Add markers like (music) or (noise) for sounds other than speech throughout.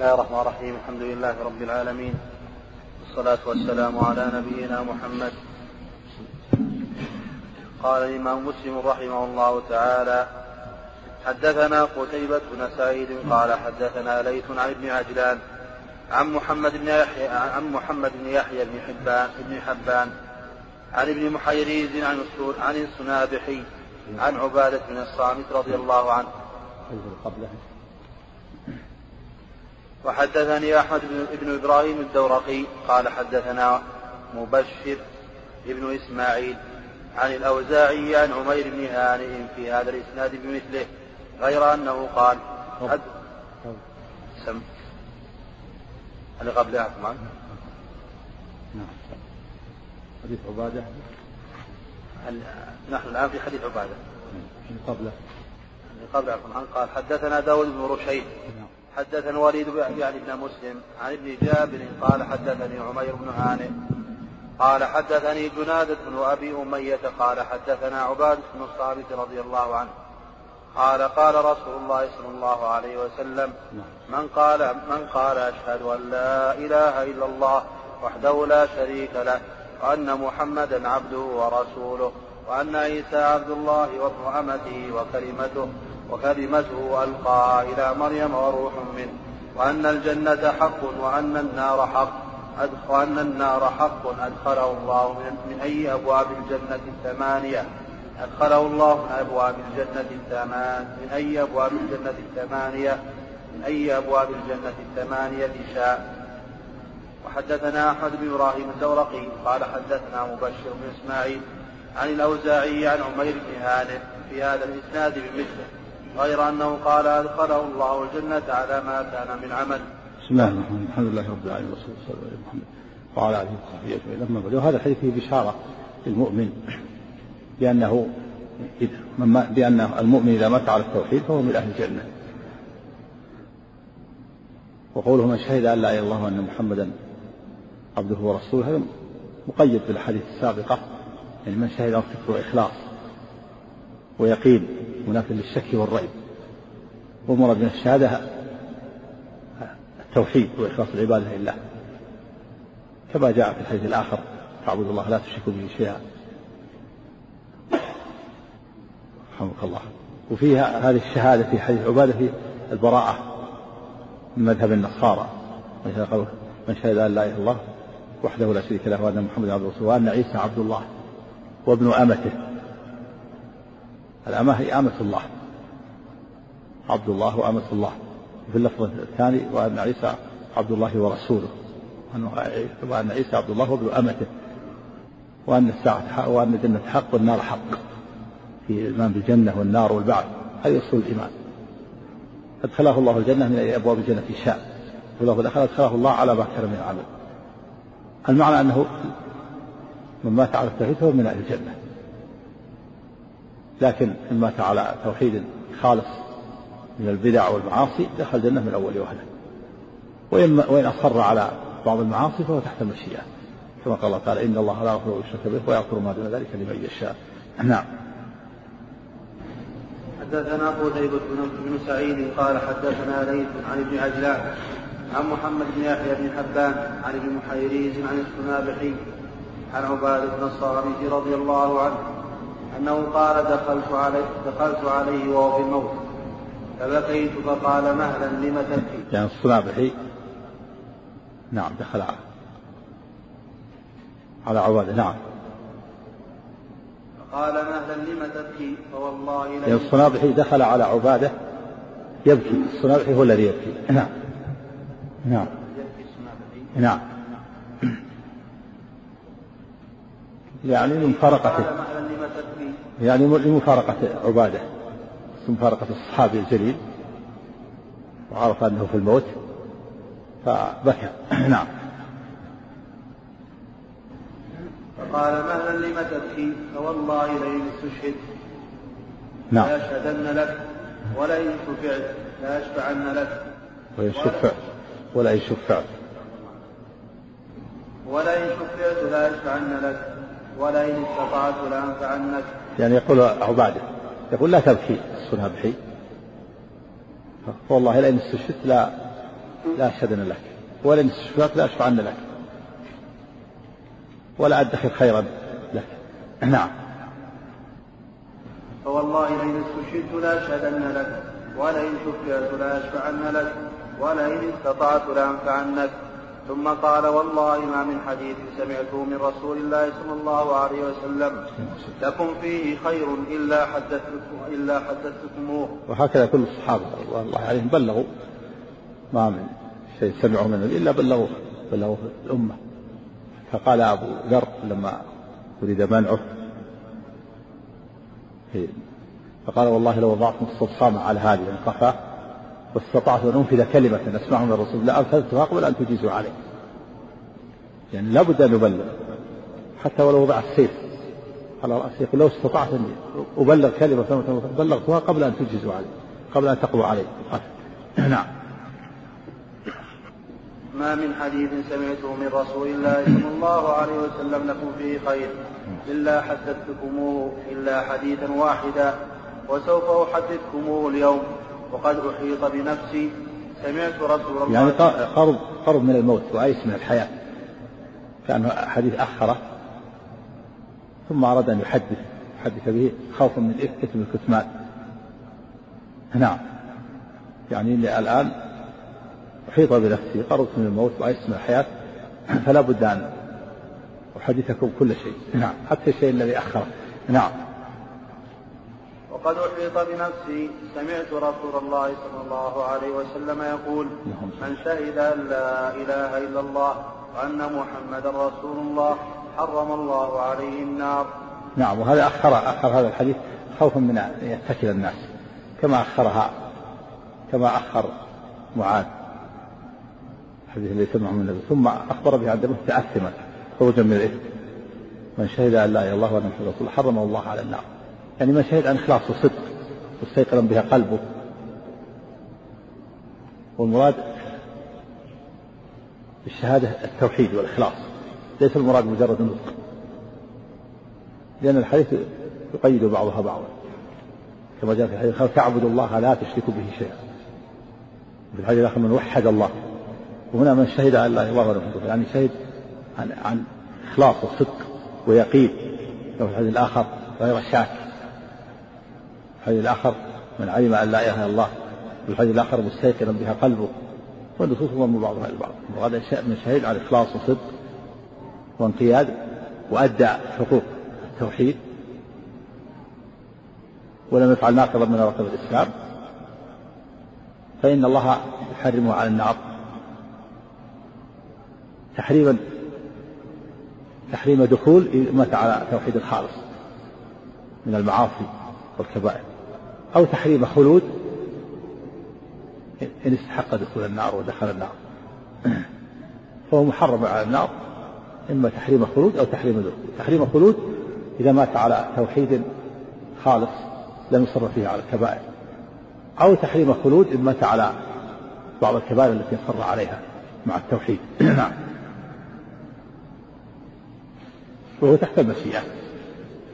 الله الرحمن الرحيم الحمد لله رب العالمين والصلاة والسلام على نبينا محمد قال الإمام مسلم رحمه الله تعالى حدثنا قتيبة بن سعيد قال حدثنا ليث عن ابن عجلان عن محمد بن يحيى عن محمد بن يحيى بن حبان بن حبان عن ابن محيريز عن عن السنابحي عن عبادة بن الصامت رضي الله عنه قبله وحدثني أحمد بن إبراهيم الدورقي قال حدثنا مبشر ابن إسماعيل عن الأوزاعي عن عمير بن هانئ في هذا الإسناد بمثله غير أنه قال حد سم. اللي قبله عثمان؟ نعم. حديث عبادة؟ نحن الآن في حديث عبادة. من قبله. من قبل عثمان قال حدثنا داود بن رشيد. نعم. حدثنا الوليد يعني ابن مسلم عن ابن جابر قال حدثني عمير بن هانئ قال حدثني جنادة بن أبي أمية قال حدثنا عبادة بن الصامت رضي الله عنه قال قال رسول الله صلى الله عليه وسلم من قال من قال أشهد أن لا إله إلا الله وحده لا شريك له وأن محمدا عبده ورسوله وأن عيسى عبد الله وابن أمته وكلمته وكلمته ألقاها إلى مريم وروح منه وأن الجنة حق وأن النار حق وأن النار حق أدخله الله من, أي أبواب الجنة الثمانية أدخله الله من أبواب الجنة الثمان من أي أبواب الجنة الثمانية من أي أبواب الجنة الثمانية شاء. وحدثنا أحمد بن إبراهيم الدورقي قال حدثنا مبشر بن إسماعيل عن الأوزاعي عن عمير بن هانئ في هذا الإسناد بمثله. غير أنه قال أدخله الله الجنة على ما كان من عمل. بسم الله الرحمن الرحيم. الحمد لله رب العالمين والصلاة والسلام على محمد وعلى آله وصحبه أما بعد وهذا الحديث فيه بشارة للمؤمن بأنه بأن المؤمن إذا مات على التوحيد فهو من أهل الجنة. وقوله من شهد أن لا إله إلا الله وأن محمدا عبده ورسوله هذا مقيد بالأحاديث السابقة. يعني من شهد أن صدق إخلاص ويقين منافي للشك والريب والمراد من الشهادة التوحيد وإخلاص العبادة لله. كما جاء في الحديث الآخر تعبد الله لا تشرك به شيئا. رحمك الله. وفيها هذه الشهادة في حديث عبادة في البراءة من مذهب النصارى. من شهد أن لا إله إلا الله وحده لا شريك له وأن محمدا عبده ورسوله وأن عيسى عبد الله وابن أمته. الأمة هي أمة الله. عبد الله وأمة الله. في اللفظ الثاني وأن عيسى عبد الله ورسوله. وأن عيسى عبد الله وابن أمته. وأن الساعة حق وأن الجنة حق والنار حق. في الإيمان بالجنة والنار والبعث. هذه أصول الإيمان. أدخله الله الجنة من أبواب الجنة شاء والله الآخر أدخله الله على ما كان من العمل. المعنى أنه من مات على التوحيد فهو من أهل الجنة. لكن إن مات على توحيد خالص من البدع والمعاصي دخل الجنة من أول وهلة. وإن وإن أصر على بعض المعاصي فهو تحت المشيئة. كما قال الله تعالى إن الله لا يغفر يشرك به ويغفر ما دون ذلك لمن يشاء. نعم. حدثنا قتيبة بن سعيد قال حدثنا ليث عن ابن عجلان عن محمد بن يحيى بن حبان عن ابن محيريز عن السنابحي عن عبادة بن الصامت رضي الله عنه أنه قال دخلت عليه دخلت عليه وهو في الموت. فبكيت فقال مهلا لم تبكي. يعني الصنابحي نعم دخل على عبادة نعم. فقال مهلا لم تبكي؟ فوالله لن يعني الصنابحي دخل على عبادة يبكي. الصنابحي هو الذي يبكي. نعم. نعم. نعم. يعني لمفارقته. يعني لمفارقة عبادة. مفارقة الصحابي الجليل. وعرف أنه في الموت. فبكى. (clears throat) نعم. فقال مهلا لم تبكي؟ فوالله لئن استشهد نعم. لأشهدن لك. ولئن شفعت لأشفعن لك. وإن شفعت. ولئن شفعت. ولئن شفعت لأشفعن لك. ولئن استطعت لأنفعنك. يعني يقول عبادة يقول لا تبكي الصنابحي فوالله لئن استشهدت لا لا أشهدن لك ولن استشفاك لا أشفعن لك ولا أدخر خيرا لك. نعم. فوالله لئن استشهدت لأشهدن لك ولئن شفعت لأشفعن لك ولئن استطعت لأنفعنك. ثم قال والله ما من حديث سمعته من رسول الله صلى الله عليه وسلم لكم فيه خير إلا حدثتكم إلا حدثتكموه. وهكذا كل الصحابة رضوان الله عليهم بلغوا ما من شيء سمعوا من النبي إلا بلغوه بلغوه الأمة فقال أبو ذر لما أريد منعه فقال والله لو وضعت الصامة على هذه القفا واستطعت أن أنفذ كلمة أسمعها من الرسول لا أنفذتها قبل أن تجيزوا عليه. يعني لابد أن نبلغ حتى ولو وضع السيف. على رأسه لو استطعت أن أبلغ كلمة بلغتها قبل أن تجيزوا عليه قبل أن تقضوا عليه. (clears throat) نعم. ما من حديث سمعته من رسول الله صلى الله عليه وسلم لكم فيه خير. إلا حدثتكموه إلا حديثا واحدا وسوف أحدثكموه اليوم. وقد أحيط بنفسي. سمعت رسول الله. يعني قرب قرب من الموت وأيس من الحياة. كأنه حديث أخره. ثم أراد أن يحدث يحدث به خوفا من إثم الكتمان. نعم. يعني الآن أحيط بنفسي. قربت من الموت وأيس من الحياة. فلا بد أن أحدثكم كل شيء. نعم. حتى الشيء الذي أخره. نعم. وقد أحيط بنفسي. سمعت رسول الله صلى الله عليه وسلم يقول من شهد أن لا إله إلا الله وأن محمدا رسول الله حرم الله عليه النار. نعم وهذا أخر أخر هذا الحديث خوفا من أن يتكل الناس كما أخرها كما أخر معاذ. الحديث الذي سمعه من النبي ثم أخبر به عند تأثما خروجا من الإثم. من شهد أن لا إله إلا الله وأن محمدا رسول الله حرمه الله على النار. يعني من شهد عن إخلاص وصدق واستيقن بها قلبه. والمراد بالشهادة التوحيد والإخلاص ليس المراد مجرد النطق. لأن الحديث يقيد بعضها بعضا. كما جاء في الحديث تعبد الله لا تشرك به شيئا. في الحديث الآخر من وحد الله. وهنا من شهد إله إلا الله يعني شهد عن, عن إخلاص وصدق ويقين. في الحديث الآخر غير شاك. الحديث الآخر من علم أن لا إله إلا الله والحديث الآخر مستيقنا بها قلبه والنصوص تضم بعضها البعض وهذا من شهيد على إخلاص وصدق وانقياد وأدى حقوق التوحيد. ولم يفعل ناقضا من نواقض الإسلام. فإن الله يحرمه على النار. تحريما تحريم دخول مات على توحيد الخالص من المعاصي والكبائر. أو تحريم خلود إن استحق دخول النار ودخل النار. فهو محرم على النار إما تحريم خلود أو تحريم دخول. تحريم خلود إذا مات على توحيد خالص لم يصر فيه على الكبائر. أو تحريم خلود إن مات على بعض الكبائر التي أصر عليها مع التوحيد. (clears throat) نعم. وهو تحت المشيئة.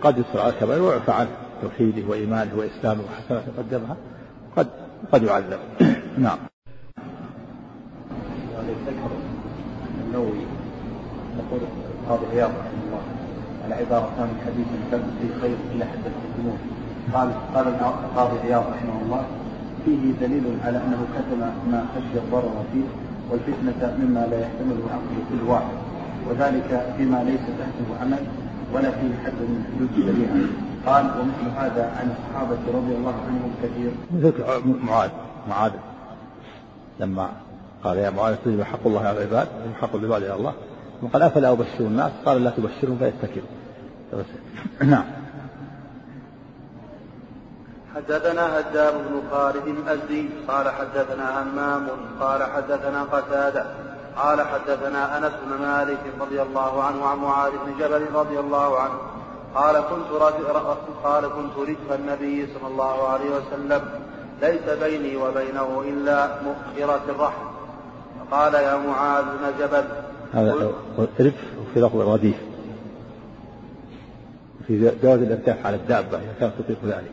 قد يصر على الكبائر ويعفى عنه. توحيده وإيمانه وإسلامه وحسنات قدمها قد قد يعذب (clears throat) نعم. ذكر النووي يقول القاضي عياض رحمه الله على عبارة من حديث كان في خير إلا حدثتكموه قال قال القاضي عياض رحمه الله فيه دليل على أنه كتم ما خشي الضرر فيه والفتنة مما لا يحتمله عقل كل واحد وذلك فيما ليس تحته عمل ولا فيه حد من حدود الشريعة. قال ومثل هذا عن الصحابة رضي الله عنهم كثير. مثل معاذ معاذ. لما قال يا معاذ تجب حق الله على العباد وحق العباد على الله. وقال أفلا أبشر الناس؟ قال لا تبشرهم فيتكلوا نعم. حدثنا هدام بن خالد الأزدي قال حدثنا همام قال حدثنا قتادة قال حدثنا أنس بن مالك رضي الله عنه عن معاذ بن جبل رضي الله عنه. قال كنت قال كنت ردف النبي صلى الله عليه وسلم ليس بيني وبينه إلا مؤخرة الرحم. فقال يا معاذ بن جبل هذا رف في لفظ رديف. في جواز الارتاح على الدابة إذا كانت تطيق ذلك.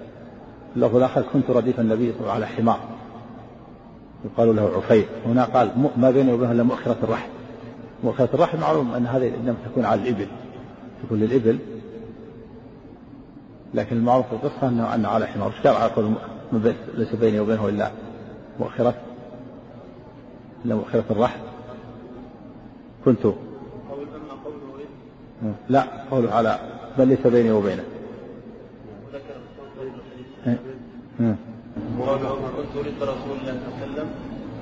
اللفظ الآخر كنت رديف النبي صلى الله عليه وسلم على حمار. يقال له عفير. هنا قال ما بينه وبينه إلا مؤخرة الرحل مؤخرة الرحل معلوم أن هذه إنما تكون على الإبل. تكون للإبل لكن المعروف في القصة أنه أنه على حمار. إيش قال على ليس بيني وبينه إلا مؤخرة؟ إلا مؤخرة الرحل كنت. لا قوله على بل ليس بيني وبينه. وذكر مراد عمر قلت ولد رسول الله صلى الله عليه وسلم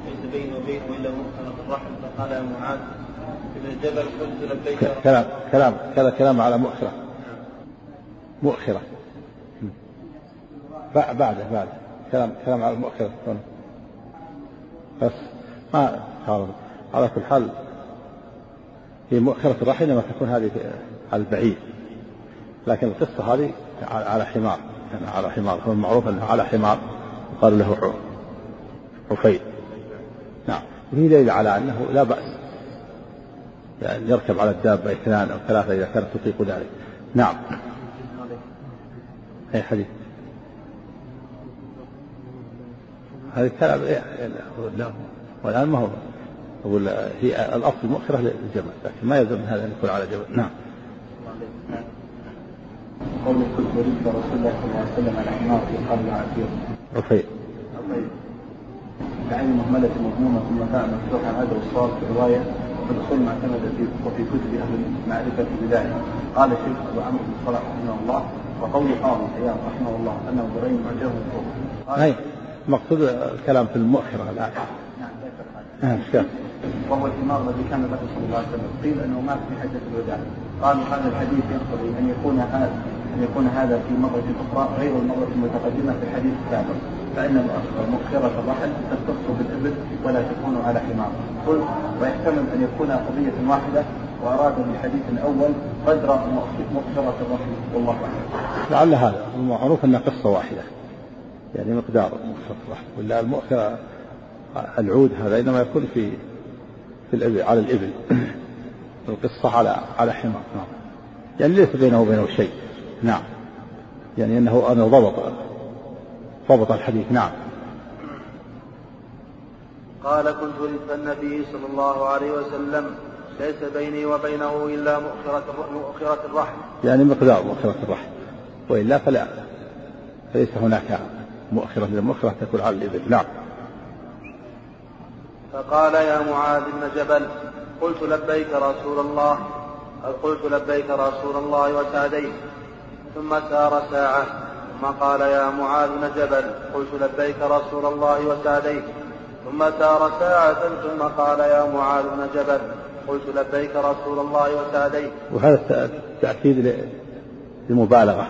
ليس بيني وبينه الا مؤخرة. الرحل فقال يا معاذ ابن الجبل قلت لبيك كلام كلام كلام على مؤخرة. مؤخرة. بعده بعده كلام كلام على المؤخرة بس ما على كل حال في مؤخرة الرحل إنما تكون هذه على البعيد لكن القصة هذه على حمار. يعني على حمار. هو المعروف أنه على حمار. قال له عفيد. نعم. وفي دليل على أنه لا بأس يعني يركب على الدابة اثنان أو ثلاثة إذا كانت تطيق ذلك. نعم. أي حديث. هذا الكلام إيه، والآن ما هو أقول هي الأصل مؤخرة للجمل لكن ما يلزم من هذا أن يكون على جبل نعم. قول كنت ولدت رسول الله صلى الله عليه وسلم على حمار في قرن عتيق رفيع. بعين مهملة مضمومة ثم باء مفتوحة هذا الصواب في رواية الأصول معتمدة في وفي كتب أهل المعرفة بذلك قال الشيخ أبو عمرو بن صلاح رحمه الله وقول قاضي حيان رحمه الله أنه برين معجبه فوق أي المقصود الكلام في المؤخرة الآن. نعم وهو الحمار الذي كان له صلى الله عليه وسلم. قيل أنه مات في حجة الوداع. قالوا هذا الحديث يقتضي أن يكون هذا أن يكون هذا في مرة أخرى غير المرة المتقدمة في الحديث السابق. فإن مؤخره الرحل تختص بالإبل ولا تكون على حمار. قلت ويحتمل أن يكون قضية واحدة وأراد بالحديث الأول قدر مؤخره الرحل. والله أعلم. لعل هذا المعروف أنها قصة واحدة. يعني مقدار الرحل ولا المؤخرة العود هذا إنما يكون في في الإبل على الإبل. (coughs) القصة على على حمار. نعم. يعني ليس بينه وبينه شيء. نعم. يعني أنه أنه ضبط ضبط الحديث. نعم. قال كنت رزق النبي صلى الله عليه وسلم ليس بيني وبينه إلا مؤخرة مؤخرة الرحم. يعني مقدار مؤخرة الرحم. وإلا فلا فليس هناك مؤخرة المؤخرة تكون على الإبل. نعم. فقال يا معاذ بن جبل قلت لبيك رسول الله قلت لبيك رسول الله وسعديك. ثم سار ساعة ثم قال يا معاذ بن جبل قلت لبيك رسول الله وسعديك. ثم سار ساعة ثم قال يا معاذ بن جبل قلت لبيك رسول الله وسعديك. وهذا تأكيد للمبالغة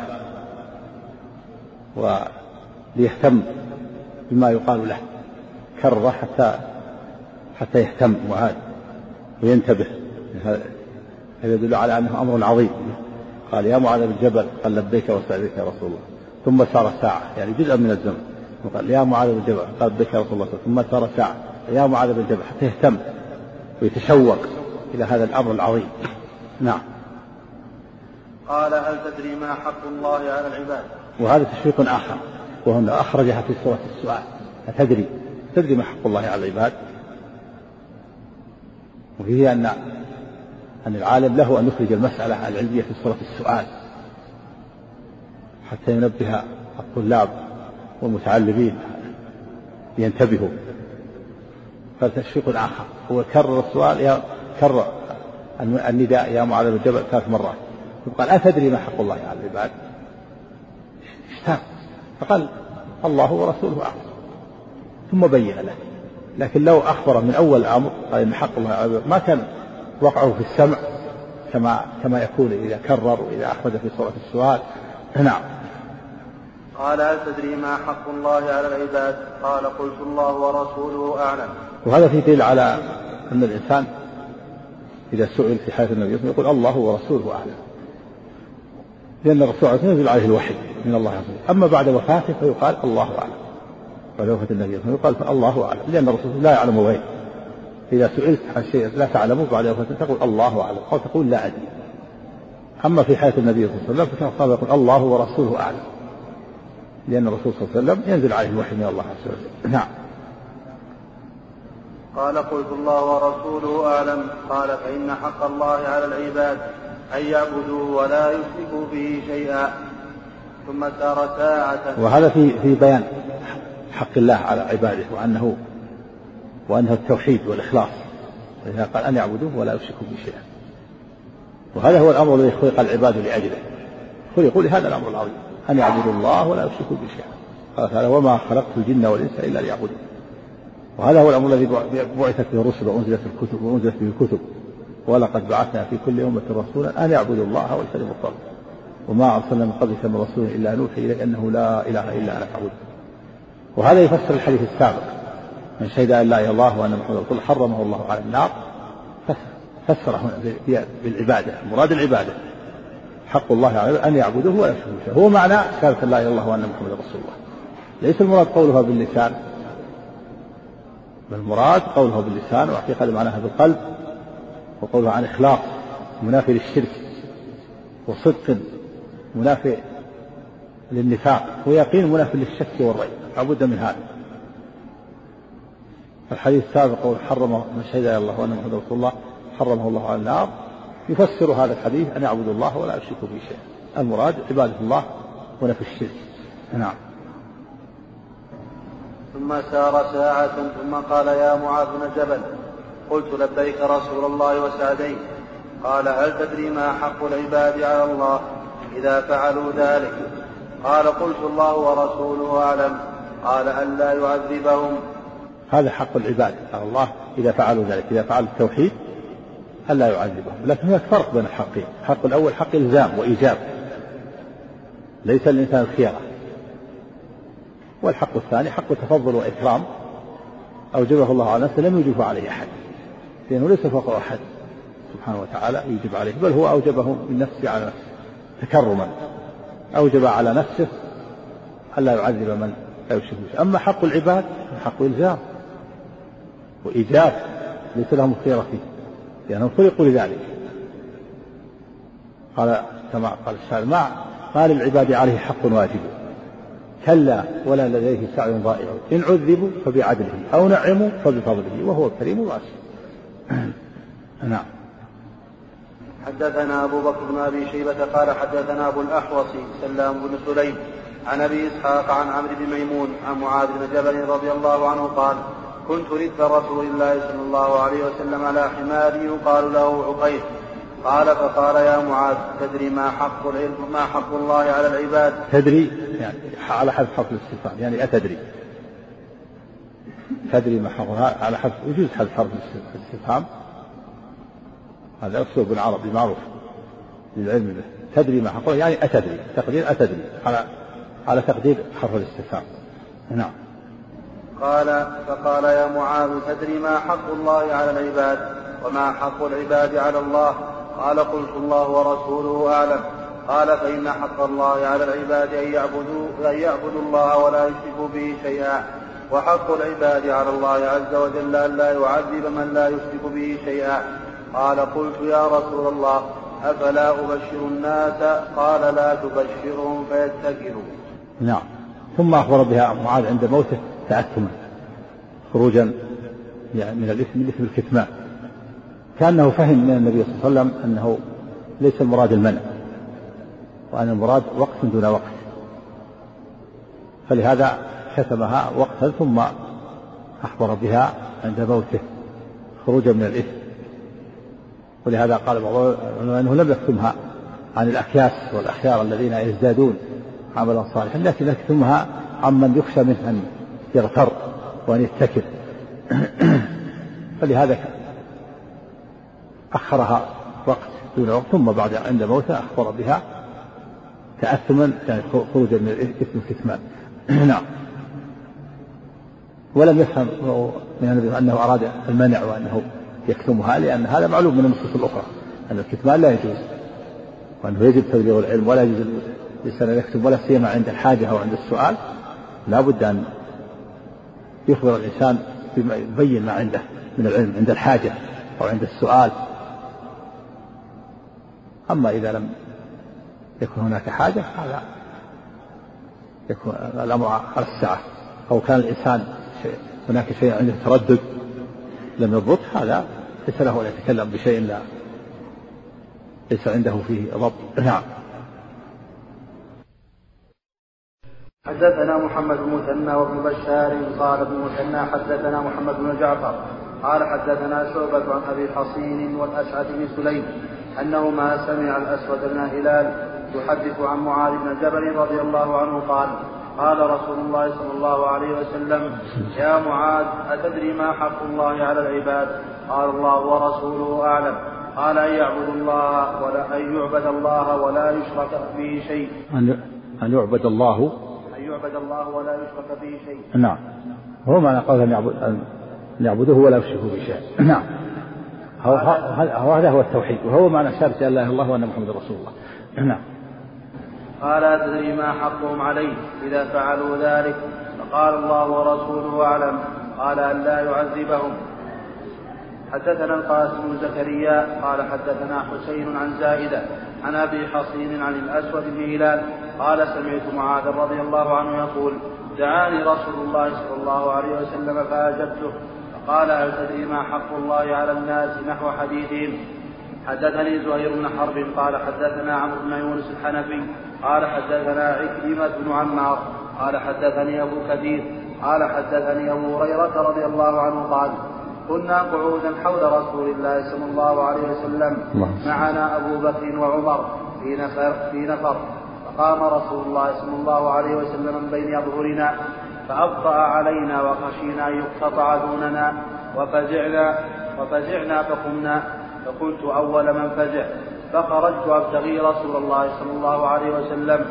وليهتم بما يقال له. كرر حتى حتى يهتم معاذ وينتبه. هذا يدل على أنه أمر عظيم. قال يا معاذ بن جبل قال لبيك وسعديك يا رسول الله. ثم سار ساعة يعني جزءا من الزمن. وقال يا معاذ بن جبل قال لبيك يا رسول الله. ثم سار ساعة. يا معاذ بن جبل حتى يهتم ويتشوق إلى هذا الأمر العظيم. نعم. قال هل تدري ما حق الله على العباد؟ وهذا تشويق آخر. وهنا أخرجها في سورة السؤال. أتدري؟ تدري ما حق الله على العباد؟ وفيه أن أن العالم له أن يخرج المسألة العلمية في صورة السؤال. حتى ينبه الطلاب والمتعلمين ينتبهوا فتشفيق آخر هو كرر السؤال يا كرر النداء يا معاذ بن جبل ثلاث مرات. قال أتدري ما حق الله على العباد؟ اشتاق فقال الله ورسوله أعلم. ثم بين له. لكن لو أخبر من أول الأمر قال إن حق الله ما كان وقعه في السمع كما كما يكون إذا كرر وإذا أخرج في صورة السؤال. نعم. قال هل تدري ما حق الله على العباد؟ قال قلت الله ورسوله أعلم. وهذا في دليل على أن الإنسان إذا سئل في حياة النبي يقول الله ورسوله أعلم. لأن الرسول عليه الصلاة ينزل عليه الوحي من الله عز وجل أما بعد وفاته فيقال الله أعلم. وفاة النبي يقال الله أعلم. لأن الرسول لا يعلم الغيب إذا سئلت عن شيء لا تعلمه بعد وفاته تقول الله أعلم. أو تقول لا أدري. أما في حياة النبي صلى الله عليه وسلم فكان يقول الله ورسوله أعلم. لأن الرسول صلى الله عليه وسلم ينزل عليه الوحي من الله عز وجل. نعم. قال قلت الله ورسوله أعلم. قال فإن حق الله على العباد. أن يعبدوه ولا يشركوا به شيئا. ثم سار ساعة وهذا في في بيان حق الله على عباده وأنه وأنه التوحيد والإخلاص. فإذا قال أن يعبدوه ولا يشركوا به شيئا. وهذا هو الأمر الذي خلق العباد لأجله. خلقوا لهذا الأمر العظيم. أن يعبدوا الله ولا يشركوا به شيئا. قال تعالى وما خلقت الجن والإنس إلا ليعبدون. وهذا هو الأمر الذي بعثت به الرسل وأنزلت الكتب وأنزلت به الكتب. ولقد بعثنا في كل أمة رسولا أن يعبدوا الله واجتنبوا الطاغوت. وما أرسلنا من قبلك من رسول إلا نوحي إليه أنه لا إله إلا أنا فاعبد. وهذا يفسر الحديث السابق. من شهد أن لا إله إلا الله وأن محمدا رسول حرمه الله على النار فسر هنا بالعبادة. مراد العبادة. حق الله على أن يعبدوه ولا يشركوا هو معنى شهادة لا إله إلا الله وأن محمدا رسول الله. ليس المراد قولها باللسان. بل المراد قوله باللسان وحقيقة معناها بالقلب. وقوله عن إخلاص منافي للشرك وصدق منافي للنفاق ويقين منافي للشك والريب لابد من هذا. الحديث السابق حرم من شهد الله وأن محمد رسول الله حرمه الله على النار يفسر هذا الحديث أن يعبدوا الله ولا يشركوا به شيئا. المراد عبادة الله ونفي الشرك. نعم. ثم سار ساعة ثم قال يا معاذ بن جبل قلت لبيك رسول الله وسعديك. قال هل تدري ما حق العباد على الله إذا فعلوا ذلك؟ قال قلت الله ورسوله أعلم. قال ألا يعذبهم. هذا حق العباد على الله إذا فعلوا ذلك إذا فعلوا التوحيد ألا يعذبهم. لكن هناك فرق بين الحقين. الحق الأول حق إلزام وإيجاب ليس للإنسان الخيرة والحق الثاني حق تفضل وإكرام. أوجبه الله على نفسه لم يوجبه عليه أحد. لأنه ليس فوق أحد سبحانه وتعالى يجب عليه بل هو أوجبه من نفسه على نفسه تكرما أوجب على نفسه ألا يعذب من لا يشرك أما حق العباد حق إلزام وإيجاب ليس لهم الخيرة فيه لأنهم خلقوا لذلك. قال كما قال الشاعر ما ما للعباد عليه حق واجب؟ كلا ولا لديه سعي ضائع. إن عذبوا فبعدله أو نعموا فبفضله وهو الكريم الواسع نعم. حدثنا أبو بكر بن أبي شيبة قال حدثنا أبو الأحوص سلام بن سليم عن أبي إسحاق عن عمرو بن ميمون عن معاذ بن جبل رضي الله عنه قال كنت رد رسول الله صلى الله عليه وسلم على حمار يقال له عقيل. قال فقال يا معاذ تدري ما حق العلم ما حق الله على العباد؟ تدري؟ يعني على حذف حرف الاستفهام. يعني أتدري؟ تدري ما حق على حذف يجوز حذف حرف الاستفهام. هذا أسلوب عربي معروف للعلم به. تدري ما حق الله يعني أتدري تقدير أتدري على على تقدير حرف الاستفهام. نعم. قال فقال يا معاذ تدري ما حق الله على العباد وما حق العباد على الله؟ قال قلت الله ورسوله أعلم. قال فإن حق الله على العباد أن يعبدوا أن يعبدوا الله ولا يشركوا به شيئا. وحق العباد على الله عز وجل أن لا يعذب من لا يشرك به شيئا. قال قلت يا رسول الله أفلا أبشر الناس؟ قال لا تبشرهم فيتكلوا نعم. ثم أخبر بها معاذ عند موته تأثما خروجا يعني من الإثم إثم الكتمان. كأنه فهم من النبي صلى الله عليه وسلم أنه ليس المراد المنع وأن المراد وقت دون وقت. فلهذا كتمها وقتا ثم أخبر بها عند موته. خروجا من الإثم. ولهذا قال بعض أنه لم يكتمها عن الأكياس والأخيار الذين يزدادون عملا صالحا لكن يكتمها عمن يخشى منه أن يغتر وأن يتكل. (clears throat) فلهذا أخرها وقت دون وقت ثم بعد عند موته أخبر بها تأثما يعني خروجا من الإثم الكتمان (clears throat) نعم. ولم يفهم من النبي أنه أراد المنع وأنه يكتمها لأن هذا معلوم من النصوص الأخرى أن الكتمان لا يجوز وأنه يجب تبليغ العلم ولا يجوز الإنسان أن يكتب ولا سيما عند الحاجة أو عند السؤال. لا بد أن يخبر الإنسان بما يبين ما عنده من العلم عند الحاجة أو عند السؤال. أما إذا لم يكن هناك حاجة هذا يكون الأمر على السعة أو كان الإنسان هناك شيء عنده تردد لم يضبط هذا ليس له أن يتكلم بشيء لا. ليس عنده فيه ضبط. نعم. حدثنا محمد بن مثنى وابن بشار قال ابن مثنى حدثنا محمد بن جعفر قال حدثنا شعبة عن أبي حصين والأشعث بن سليم أنهما سمع الأسود بن هلال يحدث عن معاذ بن جبل رضي الله عنه قال قال رسول الله صلى الله عليه وسلم يا معاذ أتدري ما حق الله على العباد؟ قال الله ورسوله أعلم. قال أن يعبد الله ولا أن يعبد الله ولا يشرك به شيء. أن يعبد الله؟ أن يعبد الله ولا يشرك به شيء. نعم. هو معنى قول أن يعبد أن يعبده ولا يشركوا به شيئا نعم. هذا هو التوحيد. وهو معنى شهادة أن لا إله إلا الله وأن محمد رسول الله. نعم. قال أتدري ما حقهم عليه إذا فعلوا ذلك فقال الله ورسوله أعلم قال أن لا يعذبهم. حدثنا القاسم بن زكريا قال حدثنا حسين عن زائدة عن أبي حصين عن الأسود بن هلال قال سمعت معاذ رضي الله عنه يقول دعاني رسول الله صلى الله عليه وسلم فأجبته فقال هل تدري ما حق الله على الناس نحو حديثهم؟ حدثني زهير بن حرب قال حدثنا عمرو بن يونس الحنفي قال حدثنا عكرمة بن عمار قال حدثني أبو كثير قال حدثني أبو هريرة رضي الله عنه قال كنا قعودا حول رسول الله صلى الله عليه وسلم معنا أبو بكر وعمر في نفر, في نفر. فقام رسول الله صلى الله عليه وسلم من بين أظهرنا فأبطأ علينا وخشينا أن يقتطع دوننا وفزعنا وفزعنا فقمنا. فكنت أول من فزع فخرجت أبتغي رسول الله صلى الله عليه وسلم.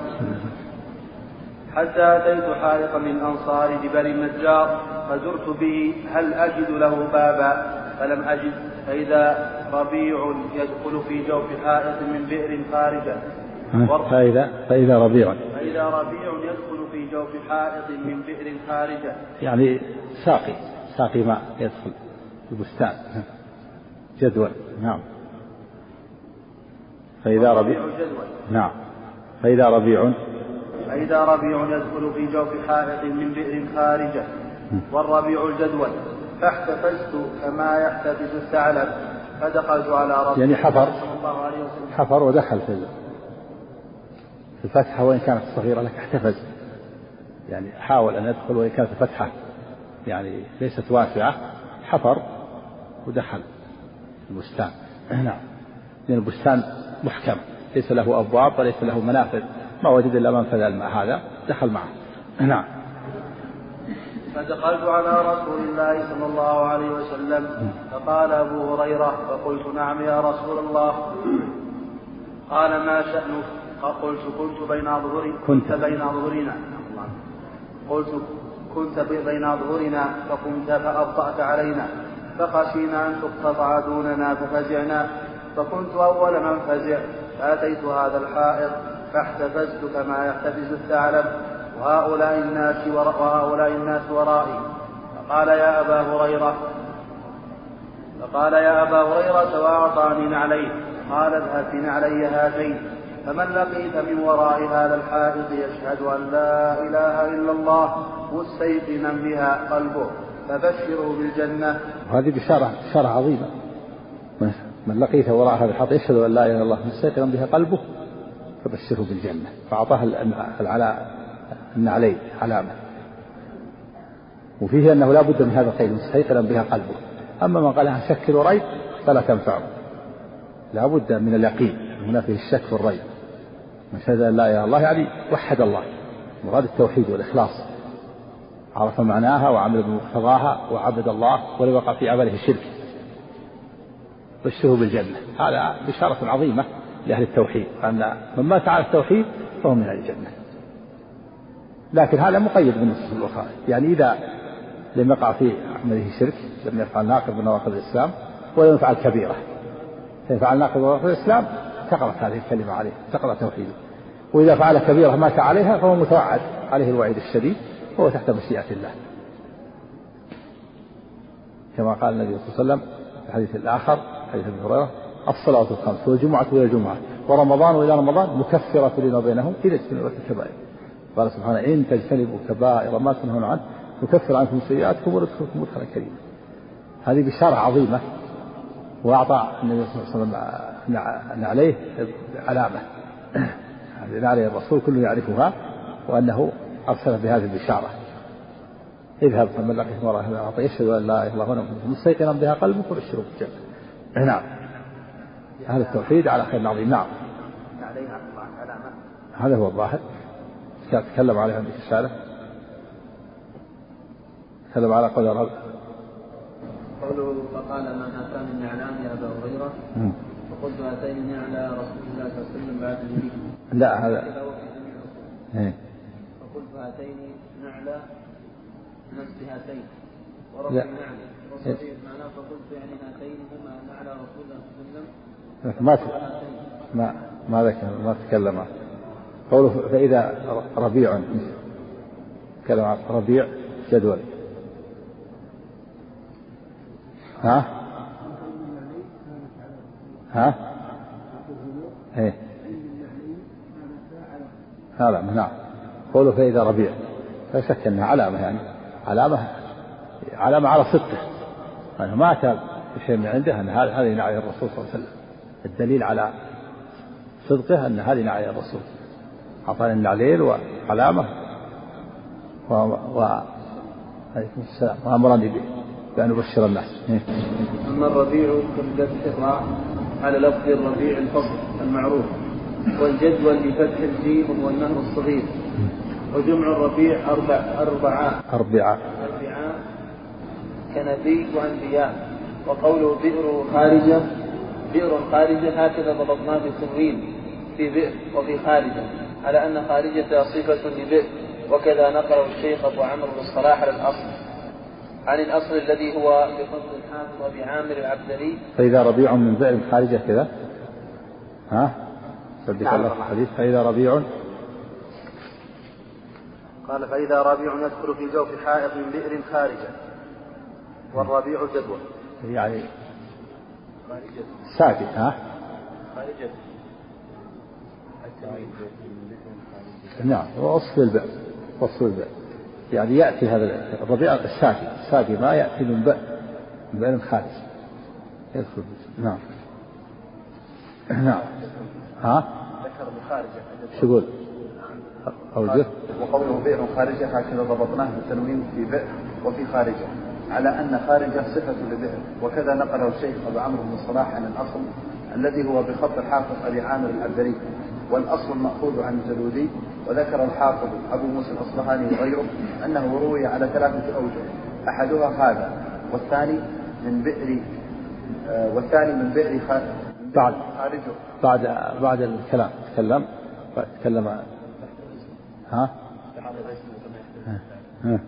حتى أتيت حائطا من أنصار جبل النجار فزرت به هل أجد له بابا؟ فلم أجد فإذا ربيع يدخل في جوف حائط من بئر خارجة فإذا فإذا ربيع. فإذا ربيع يدخل في جوف حائط من بئر خارجة يعني ساقي ساقي ماء يدخل البستان. جدول نعم. فإذا ربيع نعم. فإذا ربيع فإذا ربيع يدخل في جوف حائط من بئر خارجة. والربيع الجدول. فاحتفزت كما يحتفز الثعلب. فدخلت على رسول يعني حفر. حفر ودخل في الفتحة وإن كانت صغيرة لك احتفز. يعني حاول أن يدخل وإن كانت الفتحة يعني ليست واسعة. حفر ودخل. البستان. (clears throat) نعم. لأن البستان محكم. ليس له أبواب وليس له منافذ. ما وجد إلا منفذ الماء هذا. دخل معه. (clears throat) نعم. فدخلت على رسول الله صلى الله عليه وسلم. فقال أبو هريرة فقلت نعم يا رسول الله. قال ما شأنك؟ قلت كنت بين أظهري كنت. بين أظهرنا قلت كنت بين أظهرنا فقمت فأبطأت علينا. فخشينا أن تقتطع دوننا ففزعنا. فكنت أول من فزع فأتيت هذا الحائط فاحتفزت كما يحتفز الثعلب. وهؤلاء الناس وهؤلاء الناس ورائي. فقال يا أبا هريرة فقال يا أبا هريرة وأعطاني نعلين قال اذهب بنعلي هاتين. فمن لقيت من وراء هذا الحائط يشهد أن لا إله إلا الله مستيقنا بها قلبه. فبشره بالجنة. وهذه بشارة بشارة عظيمة. من لقيته وراء هذا الحائط يشهد أن لا إله إلا الله مستيقنا بها قلبه فبشره بالجنة. فأعطاه العلاء النعلين علامة. وفيه أنه لا بد من هذا الخير مستيقنا بها قلبه. أما من قالها شك وريب فلا تنفعه. لا بد من اليقين هنا فيه الشك والريب من شهد أن لا إله إلا الله يعني وحد الله. مراد التوحيد والإخلاص. عرف معناها وعمل بمقتضاها وعبد الله ولم يقع في عمله الشرك. بشره بالجنة. هذا بشارة عظيمة لأهل التوحيد. أن من مات على التوحيد فهو من أهل الجنة. لكن هذا مقيد بالنصوص الأخرى. يعني إذا لم يقع في عمله شرك لم يفعل ناقض من نواقض الإسلام ولم يفعل كبيرة. فيفعل ناقض من نواقض الإسلام سقطت هذه الكلمة عليه سقط توحيده. وإذا فعل كبيرة مات عليها فهو متوعد عليه الوعيد الشديد. وهو تحت مشيئة الله. كما قال النبي صلى الله عليه وسلم في الحديث الآخر حديث أبي هريرة الصلاة الخمس والجمعة إلى الجمعة. ورمضان إلى رمضان مكفرة لما بينهم إذا اجتنبت الكبائر. قال سبحانه إن تجتنبوا كبائر ما تنهون عنه نكفر عنكم سيئاتكم وندخلكم مدخلا كريما. هذه بشارة عظيمة وأعطى النبي صلى الله عليه وسلم عليه علامة. (clears throat) عليه الرسول كله يعرفها وأنه أرسل بهذه البشارة. اذهب فمن لقيت مرة أعطى يشهد أن لا إله إلا الله مستيقنا بها قلبك وبشره بالجنة نعم. هذا التوحيد على خير عظيم نعم. هذا هو الظاهر. تكلم عليه عندك رسالة؟ تكلم على قول الرب. قوله فقال ما هاتان النعلان يا أبا هريرة؟ فقلت هاتين النعلى رسول الله صلى الله عليه وسلم بعد النبي. لا هذا. هاتين نعلى نفس هاتين. ورفع النعل. وصحيح معناه فقلت يعني هاتين هما نعلى رسول الله صلى الله عليه وسلم. ما ما ما ذكر ما تكلم. قوله فإذا ربيع تكلم عن ربيع جدول. ها؟ ها؟ إيه. علامة نعم. قوله فإذا ربيع. لا شك أنها علامة يعني. علامة علامة على صدقه. ما أتى بشيء من عنده أن هذه نعي الرسول صلى الله عليه وسلم. الدليل على صدقه أن هذه نعي الرسول. أعطاني النعليل وعلامة و, و... عليكم السلام. وأمرني بأن أبشر الناس. إيه. أما الربيع كبدة الراء على لفظ الربيع الفصل المعروف. والجدول بفتح الجيم هو النهر الصغير. وجمع الربيع أربع أربعاء أربعاء أربعاء كنبي وأنبياء. وقوله بئر خارجة بئر خارجة هكذا ضبطناه بتنوين في بئر وفي خارجة. على أن خارجة صفة لبئر. وكذا نقله الشيخ أبو عمرو بن الصلاح على الأصل. عن الأصل الذي هو بفضل الحافظ أبي عامر العبدري فإذا ربيع من بئر خارجة كذا؟ ها؟ في الحديث فإذا ربيع. قال فإذا ربيع يدخل في جوف حائط من بئر خارجة. والربيع جدول يعني ساكت ها؟ خارجة. نعم وصف البئر وصف البئر. يعني يأتي هذا الربيع الساكت الساكت ما يأتي من بئر من بئر خارج يدخل نعم. نعم. ها؟ ذكر بخارجة شو يقول؟ أوجه. وقوله بئر خارجة هكذا ضبطناه بالتنوين في بئر وفي خارجة. على أن خارجة صفة لبئر. وكذا نقله الشيخ أبو عمرو بن الصلاح عن الأصل الذي هو بخط الحافظ أبي عامر العبدري والأصل المأخوذ عن الجلودي. وذكر الحافظ أبو موسى الأصبهاني وغيره أنه روي على ثلاثة أوجه. أحدها هذا والثاني من بئر آه، والثاني من بئر بعد. بعد بعد الكلام. تكلم. تكلم. ها؟ ها.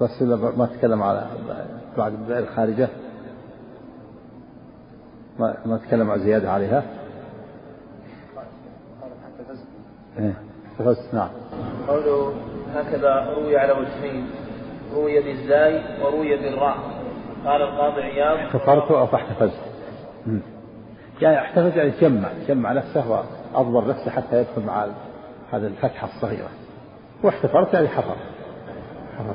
بس ما تكلم على بعد بئر الخارجة. ما ما تكلم على زيادة عليها. إيه. احتفزت نعم. قوله هكذا روي على وجهين. روي بالزاي وروي بالراء. قال القاضي عياض. احتفرت أو فاحتفزت يعني احتفز يعني جمع جمع نفسه واضبر نفسه حتى يدخل مع هذه الفتحة الصغيرة. واحتفرت يعني حفر. حفر.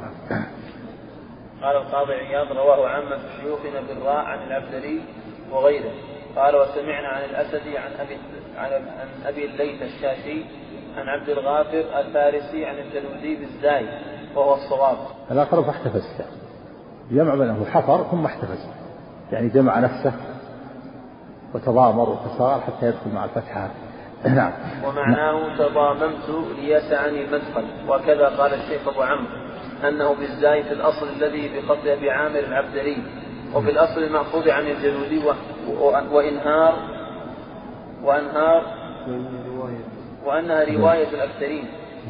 قال القاضي عياض رواه عامة شيوخنا بالراء عن العبدري وغيره. قال وسمعنا عن الأسدي عن أبي عن أبي الليث الشاشي عن عبد الغافر الفارسي عن الجلودي بالزاي وهو الصواب. الآخر فاحتفز جمع بينه حفر ثم احتفز. يعني جمع نفسه. وتضامر وتصاغر حتى يدخل مع الفتحة. (clears throat) نعم. ومعناه تضاممت ليسعني المدخل. وكذا قال الشيخ أبو عمرو أنه بالزاي في الأصل الذي بخط أبي عامر العبدري وفي الأصل المأخوذ عن الجلودي وإنهار وأنهار وأنها رواية الأكثرين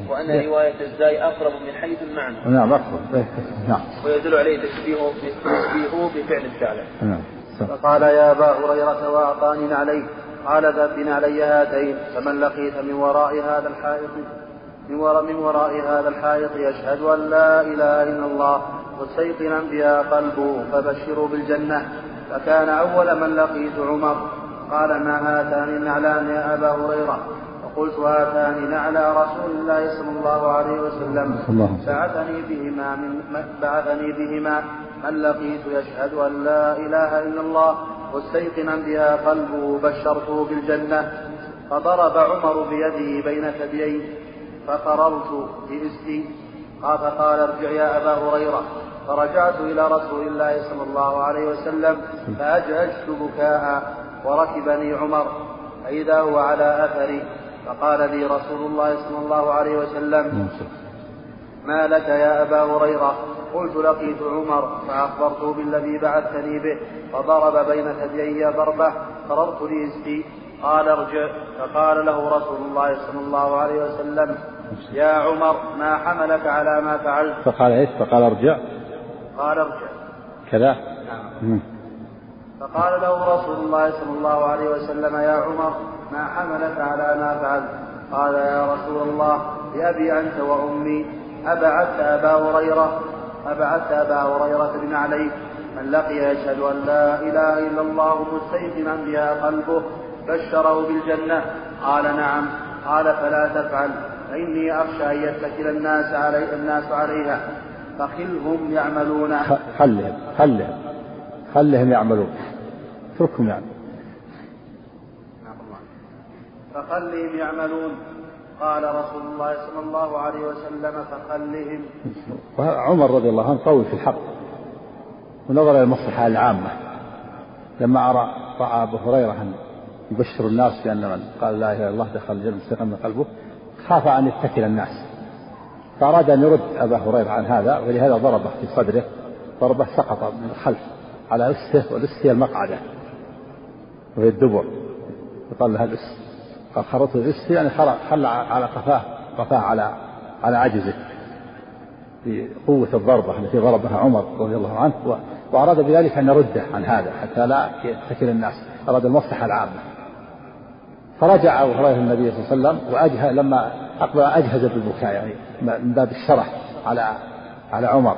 وأن رواية الزاي أقرب من حيث المعنى. نعم أقرب. نعم. ويدل عليه تشبيهه تشبيهه بفعل الفعل. نعم. فقال يا أبا هريرة وأعطاني نعليه قال ذهب بنعلي هاتين. فمن لقيت من وراء هذا الحائط من وراء من وراء هذا الحائط يشهد أن لا إله إلا الله مستيقنا بها قلبه فبشروا بالجنة. فكان أول من لقيت عمر. قال ما هاتان النعلان يا أبا هريرة؟ فقلت هاتان نعلى رسول الله صلى الله عليه وسلم. بعثني بهما من بعثني بهما من لقيت يشهد أن لا إله إلا الله مستيقنا بها قلبه بشرته بالجنة. فضرب عمر بيده بين ثدييه فقررت بإسدي قال فقال ارجع يا أبا هريرة. فرجعت إلى رسول الله صلى الله عليه وسلم فأجهشت بكاء وركبني عمر. فإذا هو على أثري فقال لي رسول الله صلى الله عليه وسلم ما لك يا أبا هريرة؟ قلت لقيت عمر. فأخبرته بالذي بعثتني به فضرب بين ثديي ضربة فررت لإزدي قال ارجع. فقال له رسول الله صلى الله عليه وسلم يا عمر ما حملك على ما فعلت؟ فقال إيش؟ فقال ارجع. قال ارجع. كذا؟ نعم. فقال له رسول الله صلى الله عليه وسلم يا عمر ما حملك على ما فعلت قال يا رسول الله بأبي أنت وأمي أبعدت أبا هريرة أبعدت أبا هريرة بن عليك من لقي يشهد أن لا إله إلا الله مستيقنا بها قلبه بشره بالجنة. قال نعم. قال فلا تفعل. فإني أخشى أن يتكل الناس علي الناس عليها. فخلهم يعملون. خلهم خلهم خلهم يعملون. اتركهم يعني فخلهم يعملون. قال رسول الله صلى الله عليه وسلم فخلهم عمر رضي الله عنه قوي في الحق ونظر إلى المصلحة العامة. لما راى رأى أبو هريرة أن يبشر الناس بأن من قال لا إله إلا الله دخل الجنة مستقيم من قلبه خاف أن يتكل الناس. فأراد أن يرد أبا هريرة عن هذا ولهذا ضربه في صدره ضربه سقط من الخلف على أسه والأس هي المقعدة وهي الدبر. يقال لها الأس. خرطه الاس يعني خلى على قفاه قفاه على على عجزه. بقوة الضربة التي ضربها عمر رضي الله عنه وأراد بذلك أن يرده عن هذا حتى لا يتكل الناس. أراد المصلحة العامة. فرجع أبو هريرة النبي صلى الله عليه وسلم وأجهز لما أقبل أجهز بالبكاء يعني من باب الشرح على على عمر.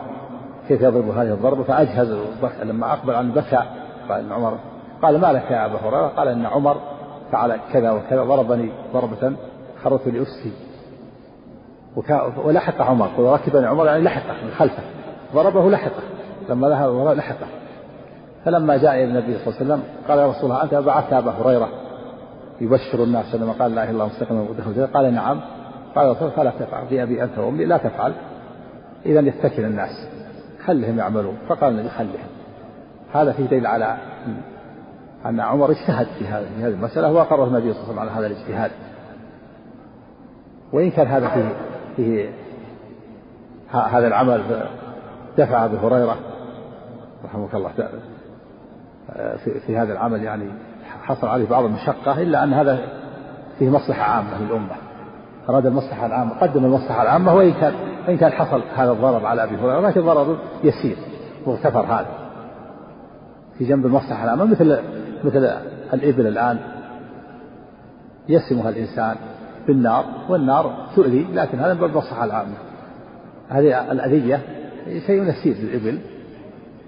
كيف يضرب هذه الضربة؟ فأجهز لما أقبل عن بكى قال عمر قال ما لك يا أبا هريرة؟ قال إن عمر فعل كذا وكذا ضربني ضربة خرت لأسي. ولحق عمر. وركبني عمر يعني لحقه من خلفه. ضربه لحقه. لما ذهب لحقه. فلما جاء إلى النبي صلى الله عليه وسلم قال يا رسول الله أنت بعثت أبا هريرة يبشر الناس لما قال لا إله إلا الله مستقيما ودخل قال نعم. قال رسول فلا تفعل. بأبي أنت وأمي لا تفعل. إذا يتكل الناس. خلهم يعملون. فقال النبي خلهم. هذا فيه دليل على أن عمر اجتهد في هذه المسألة وأقره النبي صلى الله عليه وسلم على هذا الاجتهاد. وإن كان هذا فيه فيه هذا العمل دفع أبي هريرة رحمك الله في, في هذا العمل يعني حصل عليه بعض المشقة إلا أن هذا فيه مصلحة عامة للأمة. أراد المصلحة العامة قدم المصلحة العامة وإن كان وإن كان حصل هذا الضرر على أبي هريرة لكن ضرر يسير مغتفر هذا. في جنب المصلحة العامة مثل مثل الإبل الآن يسمها الإنسان بالنار والنار تؤذي لكن هذا من المصلحة العامة. هذه الأذية شيء يسير للإبل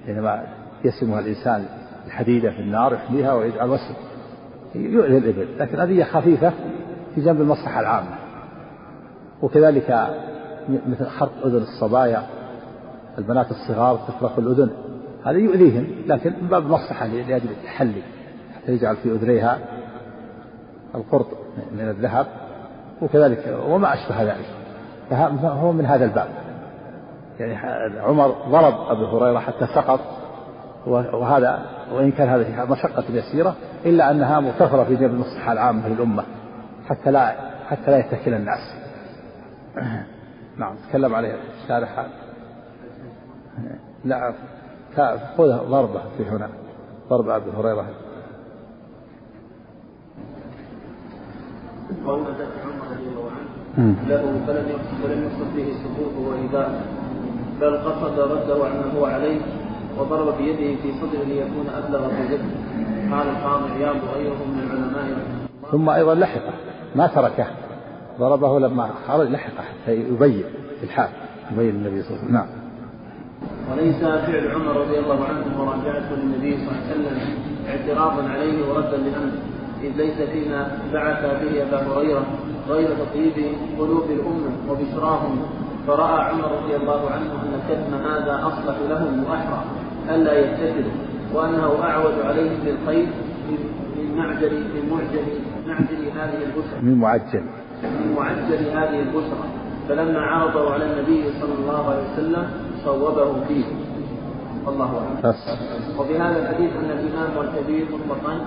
حينما يسمها الإنسان الحديدة في النار يحميها ويجعل وسم يؤذي الإبل لكن أذية خفيفة في جنب المصلحة العامة. وكذلك مثل خرق أذن الصبايا البنات الصغار تخرق الأذن هذا يؤذيهم لكن من باب المصلحة لأجل التحلي. حتى يجعل في أذنيها القرط من الذهب وكذلك وما أشبه ذلك. فهو من هذا الباب. يعني عمر ضرب أبو هريرة حتى سقط وهذا وإن كان في مشقة يسيرة إلا أنها مغتفرة في جنب المصلحة العامة للأمة حتى لا حتى لا يتكل الناس. (coughs) نعم تكلم عليه الشارح. لا خذ ضربة في هنا. ضرب أبي هريرة. قول عمر رضي الله عنه. له فلم يقصد به سقوطه وإباء بل قصد رده عما هو عليه وضرب بيده في صدره ليكون أبلغ في ذكره. قال القاضي عياض وغيره من العلماء. ثم أيضا لحقه. ما تركه. ضربه لما خرج. لحقه. حتى يبين في الحال. يبين النبي صلى الله عليه وسلم. نعم. وليس فعل عمر رضي الله عنه مراجعته للنبي صلى الله عليه وسلم اعتراضا عليه وردا لأمره. إذ ليس فيما بعث به أبا هريرة غير تطيب قلوب الأمة وبشراهم. فرأى عمر رضي الله عنه أن كتم هذا أصلح لهم وأحرى ألا يتكلوا وأنه أعود عليهم بالخير من معجل من معجل معجل هذه البشرى. من معجل. من معجل هذه البشرى. فلما عرضوا على النبي صلى الله عليه وسلم صوبه فيه. والله أعلم. وفي هذا الحديث أن الإمام والكبير مطلقا.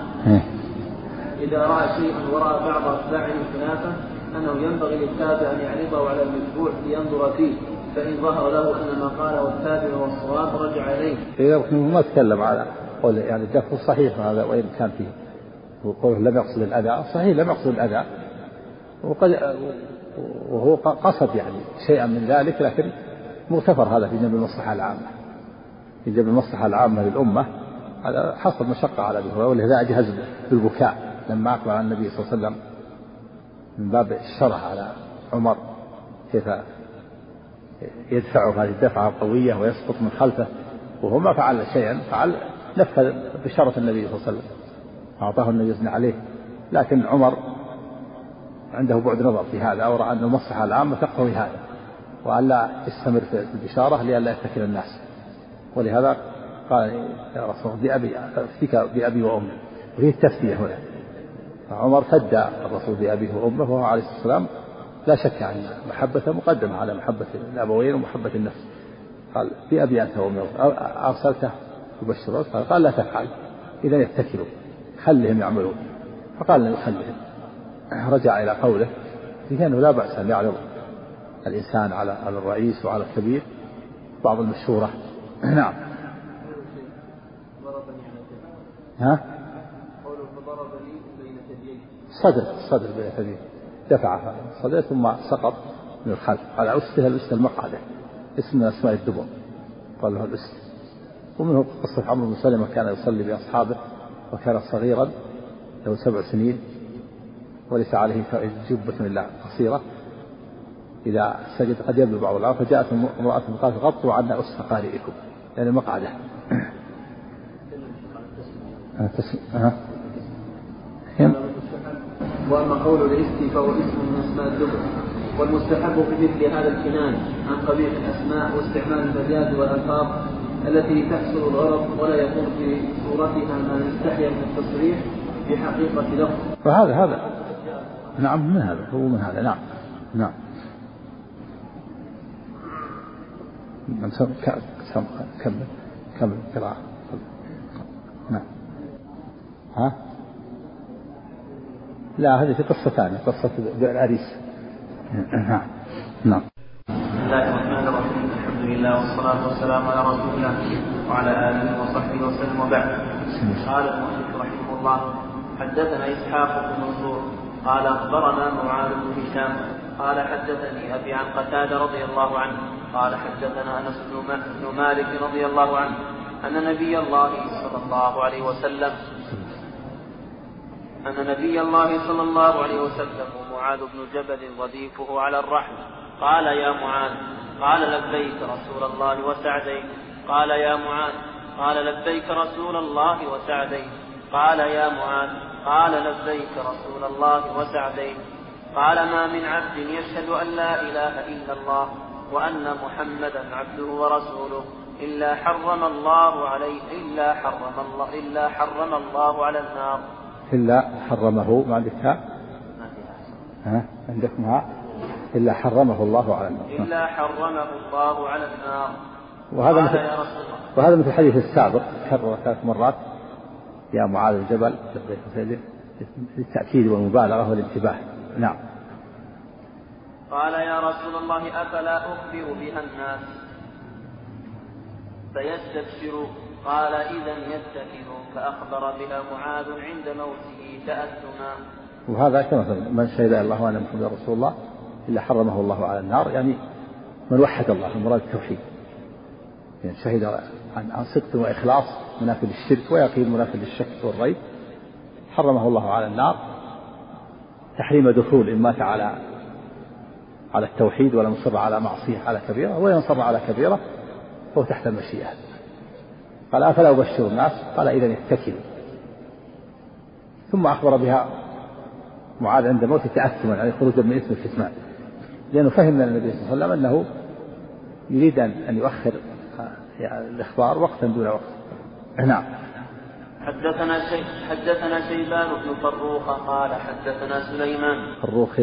إذا رأى شيئا ورأى بعض أتباعه خلافه أنه ينبغي للتابع أن يعرضه على المتبوع لينظر فيه فإن ظهر له أن ما قاله التابع هو الصواب رجع إليه. إيه ما تكلم على قول يعني الدفع صحيح هذا وإن كان فيه وقوله لم يقصد الأذى صحيح لم يقصد الأذى. وقد وهو قصد يعني شيئا من ذلك لكن مغتفر هذا في جنب المصلحة العامة. في جنب المصلحة العامة للأمة هذا حصل مشقة على أبي هريرة ولهذا أجهز بالبكاء. لما أقبل على النبي صلى الله عليه وسلم من باب الشرح على عمر كيف يدفعه هذه الدفعة القوية ويسقط من خلفه وهو ما فعل شيئا فعل نفذ بشرة النبي صلى الله عليه وسلم أعطاه النبي صلى الله عليه. لكن عمر عنده بعد نظر في هذا أو رأى أن المصلحة العامة تقتضي هذا وأن لا يستمر في البشارة لئلا يتكل الناس. ولهذا قال يا رسول الله بأبي فيك بأبي وأمي. وفيه التفدية هنا. فعمر فدى الرسول بأبيه وأمه وهو عليه الصلاة والسلام لا شك أن محبته مقدمة على محبة الأبوين ومحبة النفس. قال بأبي أنت وأمي. أرسلته. يبشرون قال, قال لا تفعل. إذا يتكلوا خلهم يعملون. فقال خلهم رجع إلى قوله لأنه لا بأس أن يعرض الإنسان على على الرئيس وعلى الكبير. بعض المشورة نعم. ها؟ صدر صدر بين ثدييه دفعه صدر ثم سقط من الخلف. على أسته الأسته المقعدة اسم من أسماء الدبر. قال له الأست ومنه قصة عمرو بن سلمة كان يصلي بأصحابه وكان صغيرا له سبع سنين وليس عليه جبة إلا قصيرة. إذا سجد قد يبلغ بعض الأرض فجاءت امرأة قالت غطوا عنا أس قارئكم يعني مقعدة. وأما قول الاستي فهو اسم من أسماء الدبر والمستحب في مثل هذا الكنان عن قبيح الأسماء واستعمال المجاز والألفاظ التي تحصل الغرض ولا يكون في صورتها ما يستحيا من التصريح بحقيقه لفظ. فهذا هذا. نعم من هذا؟ هو من هذا. نعم نعم. كمل كمل قراءة نعم. ها؟ لا هذه في قصة ثانية قصة العريس نعم. نعم. بسم الله الرحمن الرحيم. الحمد لله والصلاة والسلام على رسول الله وعلى آله وصحبه وسلم وبعد. قال المؤلف رحمه الله حدثنا إسحاق بن منصور قال أخبرنا معاذ بن هشام قال حدثني أبي عن قتادة رضي الله عنه قال حدثنا أنس بن مالك رضي الله عنه أن نبي الله صلى الله عليه وسلم أن نبي الله صلى الله عليه وسلم ومعاذ بن جبل رديفه على الرحل قال يا معاذ قال لبيك رسول الله وسعديك. قال يا معاذ قال لبيك رسول الله وسعديك. قال يا معاذ قال لبيك رسول الله وسعديك. قال ما من عبد يشهد أن لا إله إلا الله وأن محمدا عبده ورسوله إلا حرم الله عليه إلا حرم الله إلا حرم الله على النار. إلا حرمه ما عندك ها؟ عندك ما؟ إلا حرمه الله على النار. إلا حرمه الله على النار. وهذا مثل وهذا مثل الحديث السابق كرر ثلاث مرات. يا معاذ الجبل للتأكيد والمبالغة والانتباه. نعم. قال يا رسول الله أفلا أخبر بها الناس؟ فيستبشروا قال إذا يتكلوا فأخبر بها معاذ عند موته تأثما وهذا كما من شهد الله وأن محمد رسول الله إلا حرمه الله على النار يعني من وحد الله المراد التوحيد. يعني شهد عن صدق وإخلاص منافذ الشرك ويقين منافذ الشك والريب حرمه الله على النار. تحريم دخول إن مات على على التوحيد ولم يصر على معصية على كبيرة وإن صر على كبيرة فهو تحت المشيئة. قال أفلا أبشر الناس قال إذا اتكلوا. ثم أخبر بها معاذ عند موته تأثما يعني خروجا من اسم الكتمان لأنه فهم من النبي صلى الله عليه وسلم أنه يريد أن يؤخر يعني الإخبار وقتا دون وقت. نعم. حدثنا شيء حدثنا شيبان بن فروخ قال حدثنا سليمان. فروخ.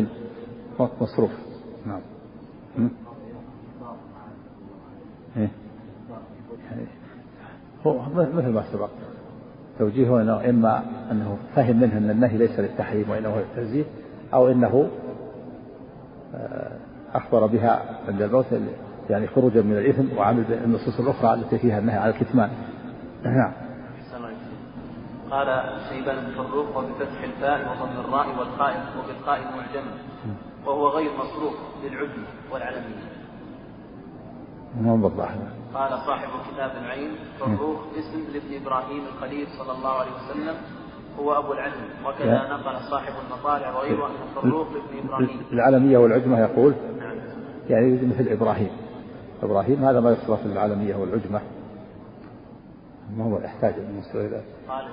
مصروف. نعم. إيه؟ هو مثل ما سبق. توجيهه انه إما أنه فهم منه أن النهي ليس للتحريم وانه للتنزيه أو إنه آه، أخبر بها عند الموت يعني خروجا من الإثم وعمل بالنصوص الأخرى التي فيها النهي على الكتمان. نعم. قال شيبان بن وبفتح الفاء وضم الراء والقاء وبالقاء المعجمة وهو غير مصروف للعجم والعلمية. ما بالله قال صاحب كتاب العين فروخ اسم لابن إبراهيم الخليل صلى الله عليه وسلم هو أبو العلم. وكذا نقل صاحب المطالع وغيره أن فروخ لابن إبراهيم. العلميه والعجمة يقول نعم. يعني مثل إبراهيم. إبراهيم هذا ما يصرف العلميه والعجمة. ما هو يحتاج بالنسبة إلى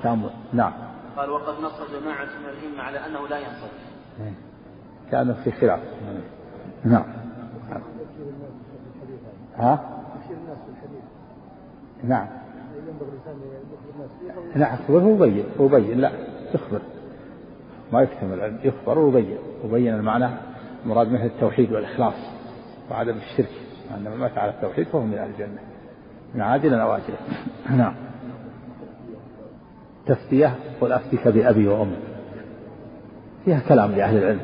تامل. نعم. قال وقد نص جماعة من الائمه على أنه لا ينصرف. إيه. كان في خلاف. نعم. ها؟ يشير الناس في الحديث نعم. ينبغي الإنسان يخبر الناس. نعم يخبر ويبين ويبين لا يخبر. ما يكتمل العلم يخبر ويبين. وبين المعنى المراد منه التوحيد والإخلاص وعدم الشرك. أن من مات على التوحيد فهو من أهل الجنة. من عاجلا أو اجلا نعم. تفتيه قل افتك بأبي وأمي. فيها كلام لأهل العلم.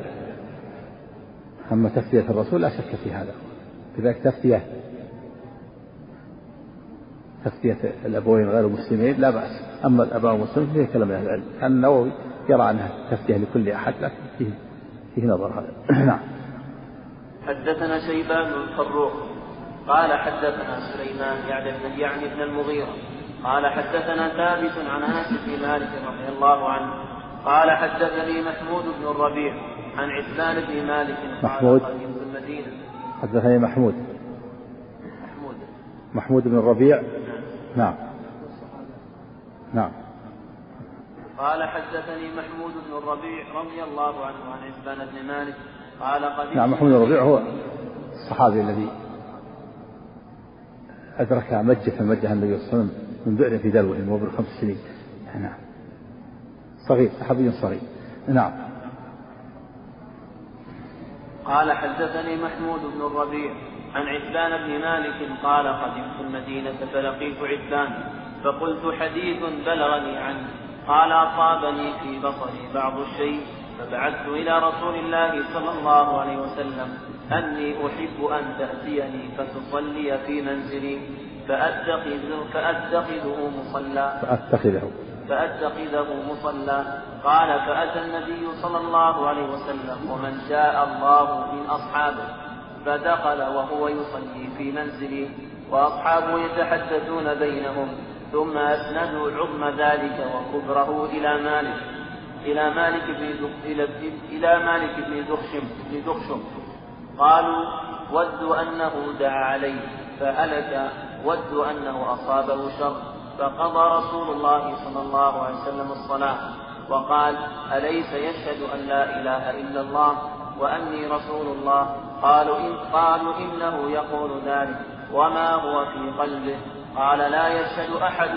أما تفتيه الرسول لا شك في هذا. كذلك تفتيه تفتية الأبوين غير المسلمين لا بأس. أما الآباء المسلمين فيه كلام أهل العلم. كان النووي يرى أنها تفتية لكل أحد لكن فيه فيه نظر هذا. (clears throat) نعم. حدثنا شيبان بن فروخ قال حدثنا سليمان يعني يعني ابن المغيرة. قال حدثنا ثابت عن أنس بن مالك رضي الله عنه. قال حدثني محمود بن الربيع عن عثمان بن مالك. محمود. المدينة. حدثني محمود. محمود. محمود بن الربيع. نعم. نعم. قال حدثني محمود بن الربيع رضي الله عنه عن عثمان بن مالك قال قد نعم محمود بن الربيع هو الصحابي الذي أدرك مجة مجة النبي صلى الله عليه وسلم من بئر في دلوه وهو ابن خمس سنين. نعم. صغير صحابي صغير. نعم. قال حدثني محمود بن الربيع عن عثمان بن مالك قال قدمت المدينة فلقيت عثمان فقلت حديث بلغني عنه قال أصابني في بصري بعض الشيء فبعثت إلى رسول الله صلى الله عليه وسلم أني أحب أن تأتيني فتصلي في منزلي فأتخذ فأتخذه مصلى. فأتخذه. فأتخذه مصلى. قال فأتى النبي صلى الله عليه وسلم ومن شاء الله من أصحابه. فدخل وهو يصلي في منزله وأصحابه يتحدثون بينهم ثم أسندوا عظم ذلك وكبره إلى مالك إلى مالك بن إلى, مالك بن دخشم بن دخشم قالوا ودوا أنه دعا عليه فهلك ودوا أنه أصابه شر فقضى رسول الله صلى الله عليه وسلم الصلاة وقال أليس يشهد أن لا إله إلا الله؟ وأني رسول الله. قالوا إن قالوا إنه يقول ذلك. وما هو في قلبه. قال لا يشهد أحد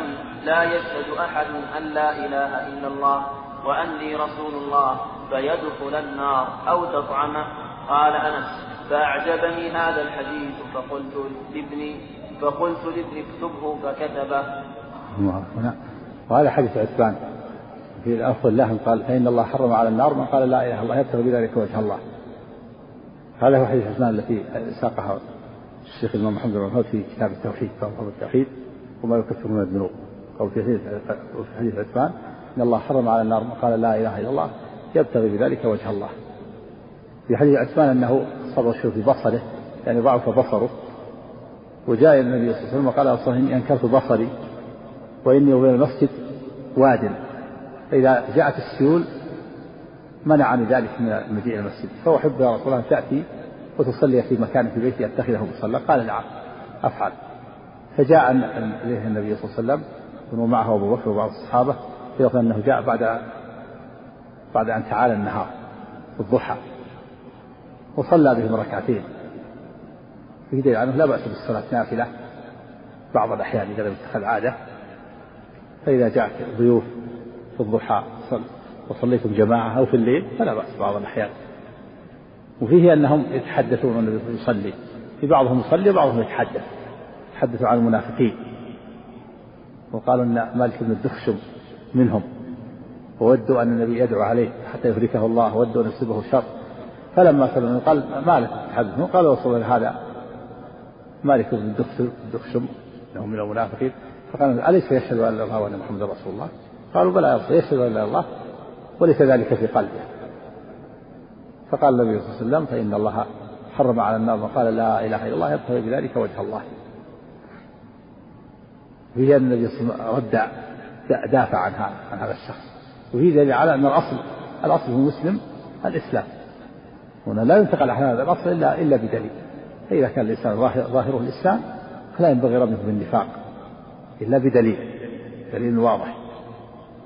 لا يشهد أحد أن لا إله إلا الله وأني رسول الله فيدخل النار أو تطعمه. قال أنس فأعجبني هذا الحديث فقلت لابني فقلت لابني اكتبه فكتبه. وهذا حديث عثمان. في الأفضل لهم قال فإن الله حرم على النار من قال لا إله إلا الله يبتغي بذلك وجه الله. هذا هو حديث عثمان التي ساقها الشيخ الإمام محمد بن في كتاب التوحيد باب التوحيد وما يكفر من الذنوب. أو في حديث حديث عثمان إن الله حرم على النار من قال لا إله إلا الله يبتغي بذلك وجه الله. في حديث عثمان أنه صبر شيء في بصره يعني ضعف بصره. وجاء النبي صلى الله عليه وسلم وقال أصلا إني أنكرت بصري وإني وبين المسجد واد. فإذا جاءت السيول منعني ذلك من المجيء إلى المسجد. فأحب يا رسول الله تأتي وتصلي في مكان في بيتي أتخذه مصلى. قال نعم أفعل. فجاء إليه النبي صلى الله عليه وسلم ومعه أبو بكر وبعض الصحابة في أنه جاء بعد بعد أن تعالى النهار الضحى وصلى بهم ركعتين. في دليل عنه لا بأس بالصلاة نافلة بعض الأحيان إذا لم يتخذ عادة. فإذا جاءت ضيوف في الضحى وصليتم جماعة أو في الليل فلا بأس بعض الأحيان. وفيه أنهم يتحدثون النبي يصلي. في بعضهم يصلي وبعضهم يتحدث. يتحدثوا عن المنافقين. وقالوا أن مالك بن الدخشم منهم. وودوا أن النبي يدعو عليه حتى يفركه الله ودوا أن يصيبه شر فلما سمعوا قال مالك تحدثون قال الله هذا مالك بن الدخشم انه من المنافقين. فقال أليس يشهد أن لا إله وأن محمدا رسول الله؟ قالوا بلى يشهد أن لا إله إلا الله. وليس ذلك في قلبه. فقال النبي صلى الله عليه وسلم فإن الله حرم على النار وقال لا إله إلا الله يبتغي بذلك وجه الله. أن النبي صلى الله عليه وسلم رد دافع عن هذا عن هذا الشخص. وفي دليل على أن الأصل الأصل في المسلم الإسلام. هنا لا ينتقل عن هذا الأصل إلا إلا بدليل. فإذا كان الإنسان ظاهره الإسلام فلا ينبغي رميه بالنفاق إلا بدليل. دليل واضح.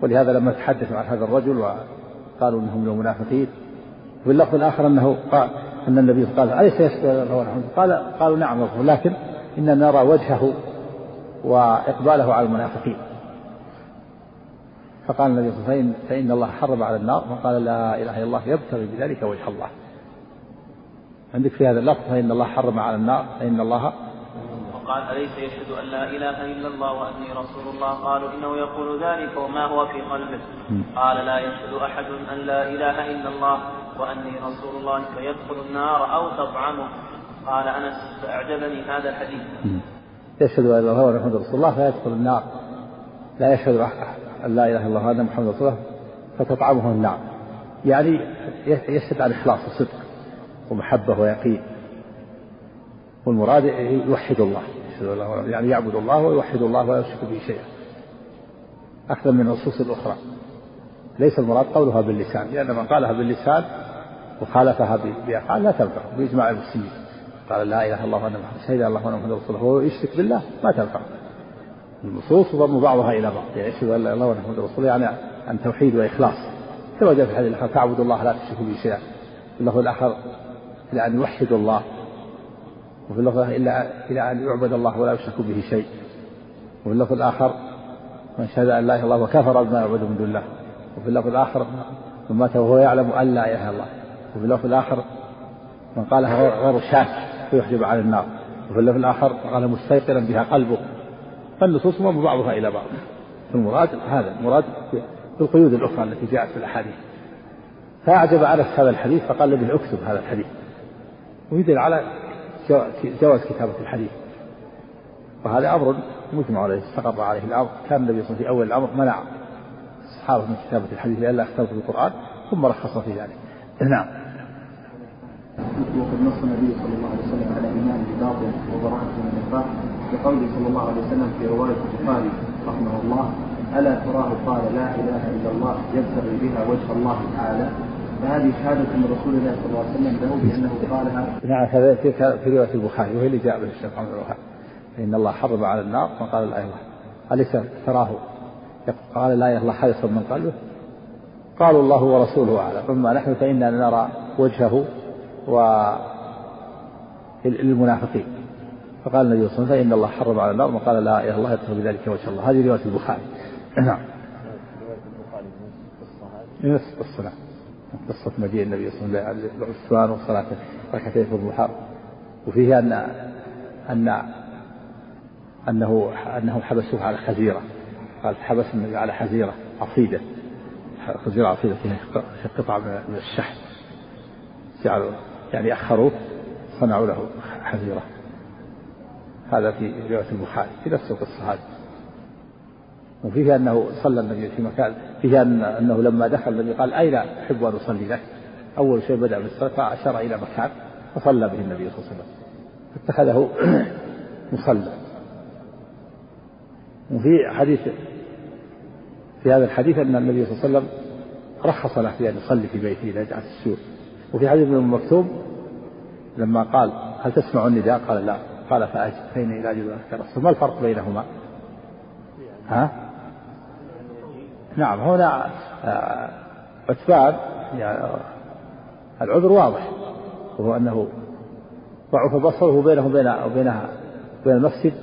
ولهذا لما تحدثوا عن هذا الرجل وقالوا إنهم من المنافقين وفي اللفظ الآخر أنه قال أن النبي قال أليس يشهد قال قالوا نعم لكن اننا نرى وجهه وإقباله على المنافقين. فقال النبي صلى الله عليه وسلم فإن الله حرم على النار فقال لا إله إلا الله يبتغي بذلك وجه الله. عندك في هذا اللفظ فإن الله حرم على النار فإن الله وقال أليس يشهد أن لا إله إلا الله وأني رسول الله؟ قالوا إنه يقول ذلك وما هو في قلبه. قال لا يشهد أحد أن لا إله إلا الله وأني رسول الله فيدخل النار أو تطعمه. قال أنس فأعجبني هذا الحديث. يشهد أن لا إله إلا الله محمد رسول الله فيدخل النار. لا يشهد أن لا إله إلا الله وأن محمد رسول الله فتطعمه النار. يعني يشهد عن إخلاص وصدق ومحبة ويقين. والمراد يوحد الله. يعني يعبد الله ويوحد الله ولا يشرك به شيئا. أكثر من النصوص الأخرى ليس المراد قولها باللسان لأن من قالها باللسان وخالفها بأفعال لا تنفع بإجماع المسلمين. قال لا إله إلا الله وأن شهد الله وأن محمد رسول الله وهو يشرك بالله ما تنفع. النصوص تضم بعضها إلى بعض يعني يشهد أن لا إله إلا الله وأن محمد رسول الله يعني عن توحيد وإخلاص. كما جاء في الحديث الآخر تعبد الله لا تشرك به شيئا. اللفظ الآخر أن يوحد الله. وفي اللفظ إلا إلى أن يعبد الله ولا يشرك به شيء. وفي اللفظ الآخر من شهد أن لا إله إلا الله وكفر بما يعبد من دون الله. وفي اللفظ الآخر من مات وهو يعلم أن لا إله إلا الله. وفي اللفظ الآخر من قالها غير شاك فيحجب عن النار. وفي اللفظ الآخر قال مستيقنا بها قلبه. فالنصوص مضم بعضها إلى بعض. المراد هذا المراد في القيود الأخرى التي جاءت في الأحاديث. فأعجب أنس هذا الحديث فقال له أكتب هذا الحديث. ويدل على جواز كتابة الحديث. وهذا أمر مجمع عليه استقر عليه الأمر. كان النبي صلى الله عليه وسلم في أول الأمر منع الصحابة من كتابة الحديث لئلا يختلطوا بالقرآن ثم رخص في ذلك. نعم. وقد نص النبي صلى الله عليه وسلم على إيمان بباطل وبراءة من النفاق بقوله صلى الله عليه وسلم في رواية البخاري رحمه الله ألا تراه قال لا إله إلا الله يبتغي بها وجه الله تعالى. فهذه شهادة من رسول الله صلى الله عليه وسلم له بأنه قالها. نعم هذا في رواية البخاري وهي اللي جاء به الشيخ محمد الوهاب فإن الله حرم على النار فقال لا إله أليس تراه؟ قال لا إله إلا الله حدث من قلبه. قالوا الله ورسوله أعلم. أما نحن فإنا نرى وجهه و للمنافقين. فقال النبي صلى الله عليه وسلم فإن الله حرم على النار وقال لا إله إلا الله يبتغي بذلك وجه الله. هذه رواية البخاري. نعم. نفس القصة نعم قصة مجيء النبي صلى الله عليه وسلم العثمان وصلاة ركعتين في الضحى. وفيه أن أن أنه أنهم حبسوه على خزيرة. قال حبس النبي على حزيرة عصيدة. خزيرة عصيدة فيها قطعة من الشحم. جعلوا يعني أخروه صنعوا له حزيرة هذا في رواية البخاري في نفس القصة هذه. وفيه أنه صلى النبي في مكان فيه أن أنه لما دخل النبي قال أين أحب أن أصلي لك أول شيء بدأ بالصلاة فأشار إلى مكان فصلى به النبي صلى الله عليه وسلم. فاتخذه (clears throat) مصلى. وفي حديث في هذا الحديث أن النبي صلى الله عليه وسلم رخص له في أن يصلي في بيته لا يجعل السور وفي حديث ابن مكتوم لما قال هل تسمع النداء؟ قال لا. قال فأجب فإني لا أجد ما الفرق بينهما؟ ها؟ نعم هنا آه، عتبان يعني العذر واضح وهو أنه ضعف بصره بينه وبين وبينها بين المسجد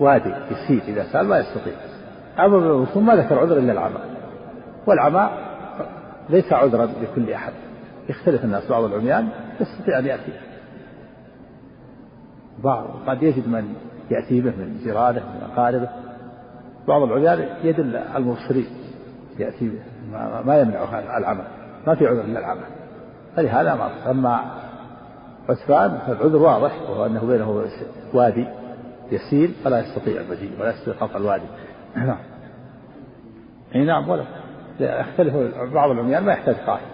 وادي يسير إذا سأل ما يستطيع. أما بالرسوم ما ذكر عذر إلا العمى. والعمى ليس عذرا لكل أحد. يختلف الناس بعض العميان يستطيع أن يأتي. بعض قد يجد من يأتي به من جيرانه من أقاربه. بعض العميان يدل المبصرين. يأتي به. ما يمنعه العمى ما في عذر إلا العمى فلهذا ما أما عثمان فالعذر واضح وهو أنه بينه وادي يسيل فلا يستطيع المجيء ولا يستطيع قطع الوادي. نعم. إي نعم ولا. يختلف بعض العميان ما يحتاج قائد.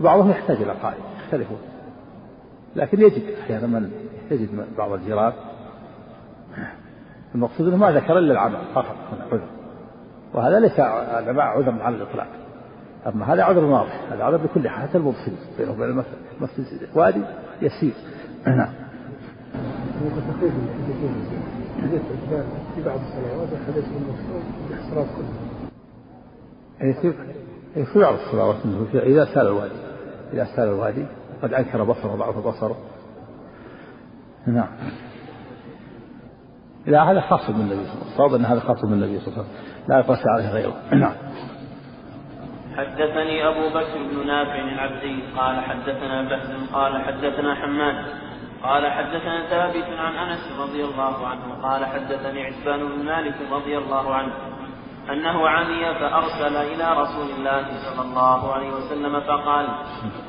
بعضهم يحتاج إلى قائد. يختلفون. لكن يجد أحيانا من يجد من بعض الجيران. المقصود أنه ما ذكر إلا العمل فقط. من عذر. وهذا ليس العمى عذر على الإطلاق. أما هذا عذر واضح هذا عذر بكل حال حتى المبصر بينه وبين المسجد وادي يسير. (clears throat) نعم. في بعض الصلوات حدث المفروض باحتراف كله. في في بعض الصلوات إذا سال الوادي إذا سال الوادي قد أنكر بصره ضعف بصره. نعم. لا هذا خاص بالنبي صلى الله عليه وسلم الصواب إن هذا خاص بالنبي صلى الله عليه وسلم. لا يقاس عليه غيره. نعم. حدثني أبو بكر بن نافع العبدي قال حدثنا بهز قال حدثنا حماد قال حدثنا ثابت عن أنس رضي الله عنه قال حدثني عثمان بن مالك رضي الله عنه أنه عمي فأرسل إلى رسول الله صلى الله عليه وسلم فقال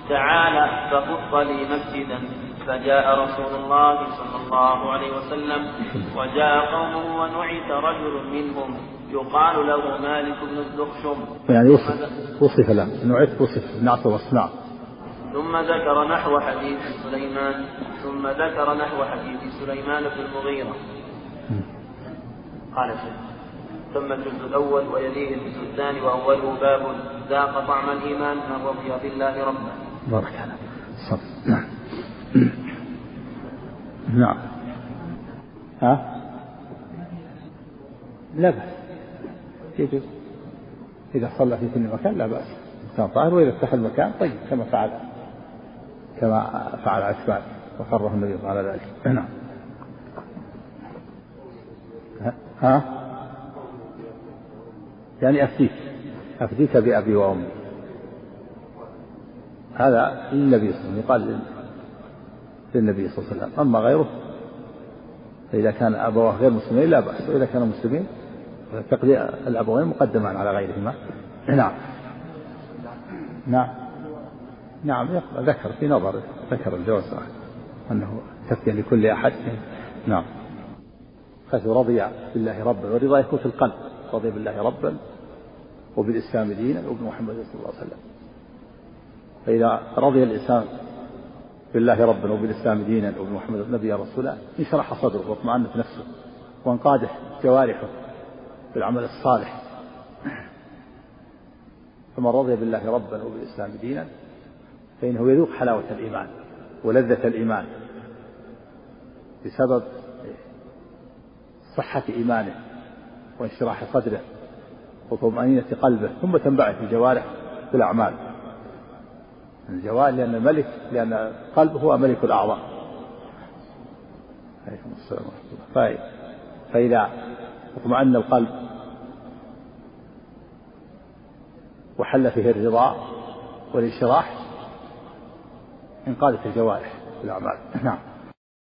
تعال فخط لي مسجدا. فجاء رسول الله صلى الله عليه وسلم وجاء قومه ونعت رجل منهم. يقال له مالك بن الدخشم يعني وصف وصف له. نعت وصف نعت واصنع ثم ذكر نحو حديث سليمان. ثم ذكر نحو حديث سليمان بن المغيرة. قال الشيخ ثم الجزء الأول ويليه الجزء الثاني وأوله باب ذاق طعم الإيمان من رضي بالله ربا بارك الله نعم. نعم. ها؟ لا بأس. يجوز إذا صلى في كل مكان لا بأس. كان طاهر وإذا افتح المكان طيب كما فعل كما فعل عثمان وقره النبي صلى الله عليه وسلم. على ذلك نعم. ها؟ يعني أفديك أفديك بأبي وأمي. هذا للنبي صلى الله عليه وسلم يقال للنبي صلى الله عليه وسلم. أما غيره فإذا كان أبواه غير مسلمين لا بأس وإذا كانوا مسلمين تقضي الأبوين مقدمان على غيرهما. نعم. نعم. نعم ذكر في نظر ذكر الجواز أنه تفكير لكل أحد. نعم. حيث رضي بالله ربا والرضا يكون في القلب. رضي بالله ربا وبالإسلام دينا وبمحمد صلى الله عليه وسلم. فإذا رضي الإنسان بالله ربا وبالإسلام دينا وبمحمد نبيا رسولا انشرح صدره واطمأنت نفسه وانقادت جوارحه. بالعمل الصالح. فمن رضي بالله ربا وبالإسلام دينا فإنه يذوق حلاوة الإيمان ولذة الإيمان بسبب صحة إيمانه وانشراح صدره وطمأنينة قلبه ثم تنبعث الجوارح بالأعمال. الجوارح لأن الملك لأن القلب هو ملك الأعضاء. عليكم السلام ورحمة الله. فإذا اطمأن القلب. وحل فيه الرضا والانشراح انقادت الجوارح بالأعمال نعم.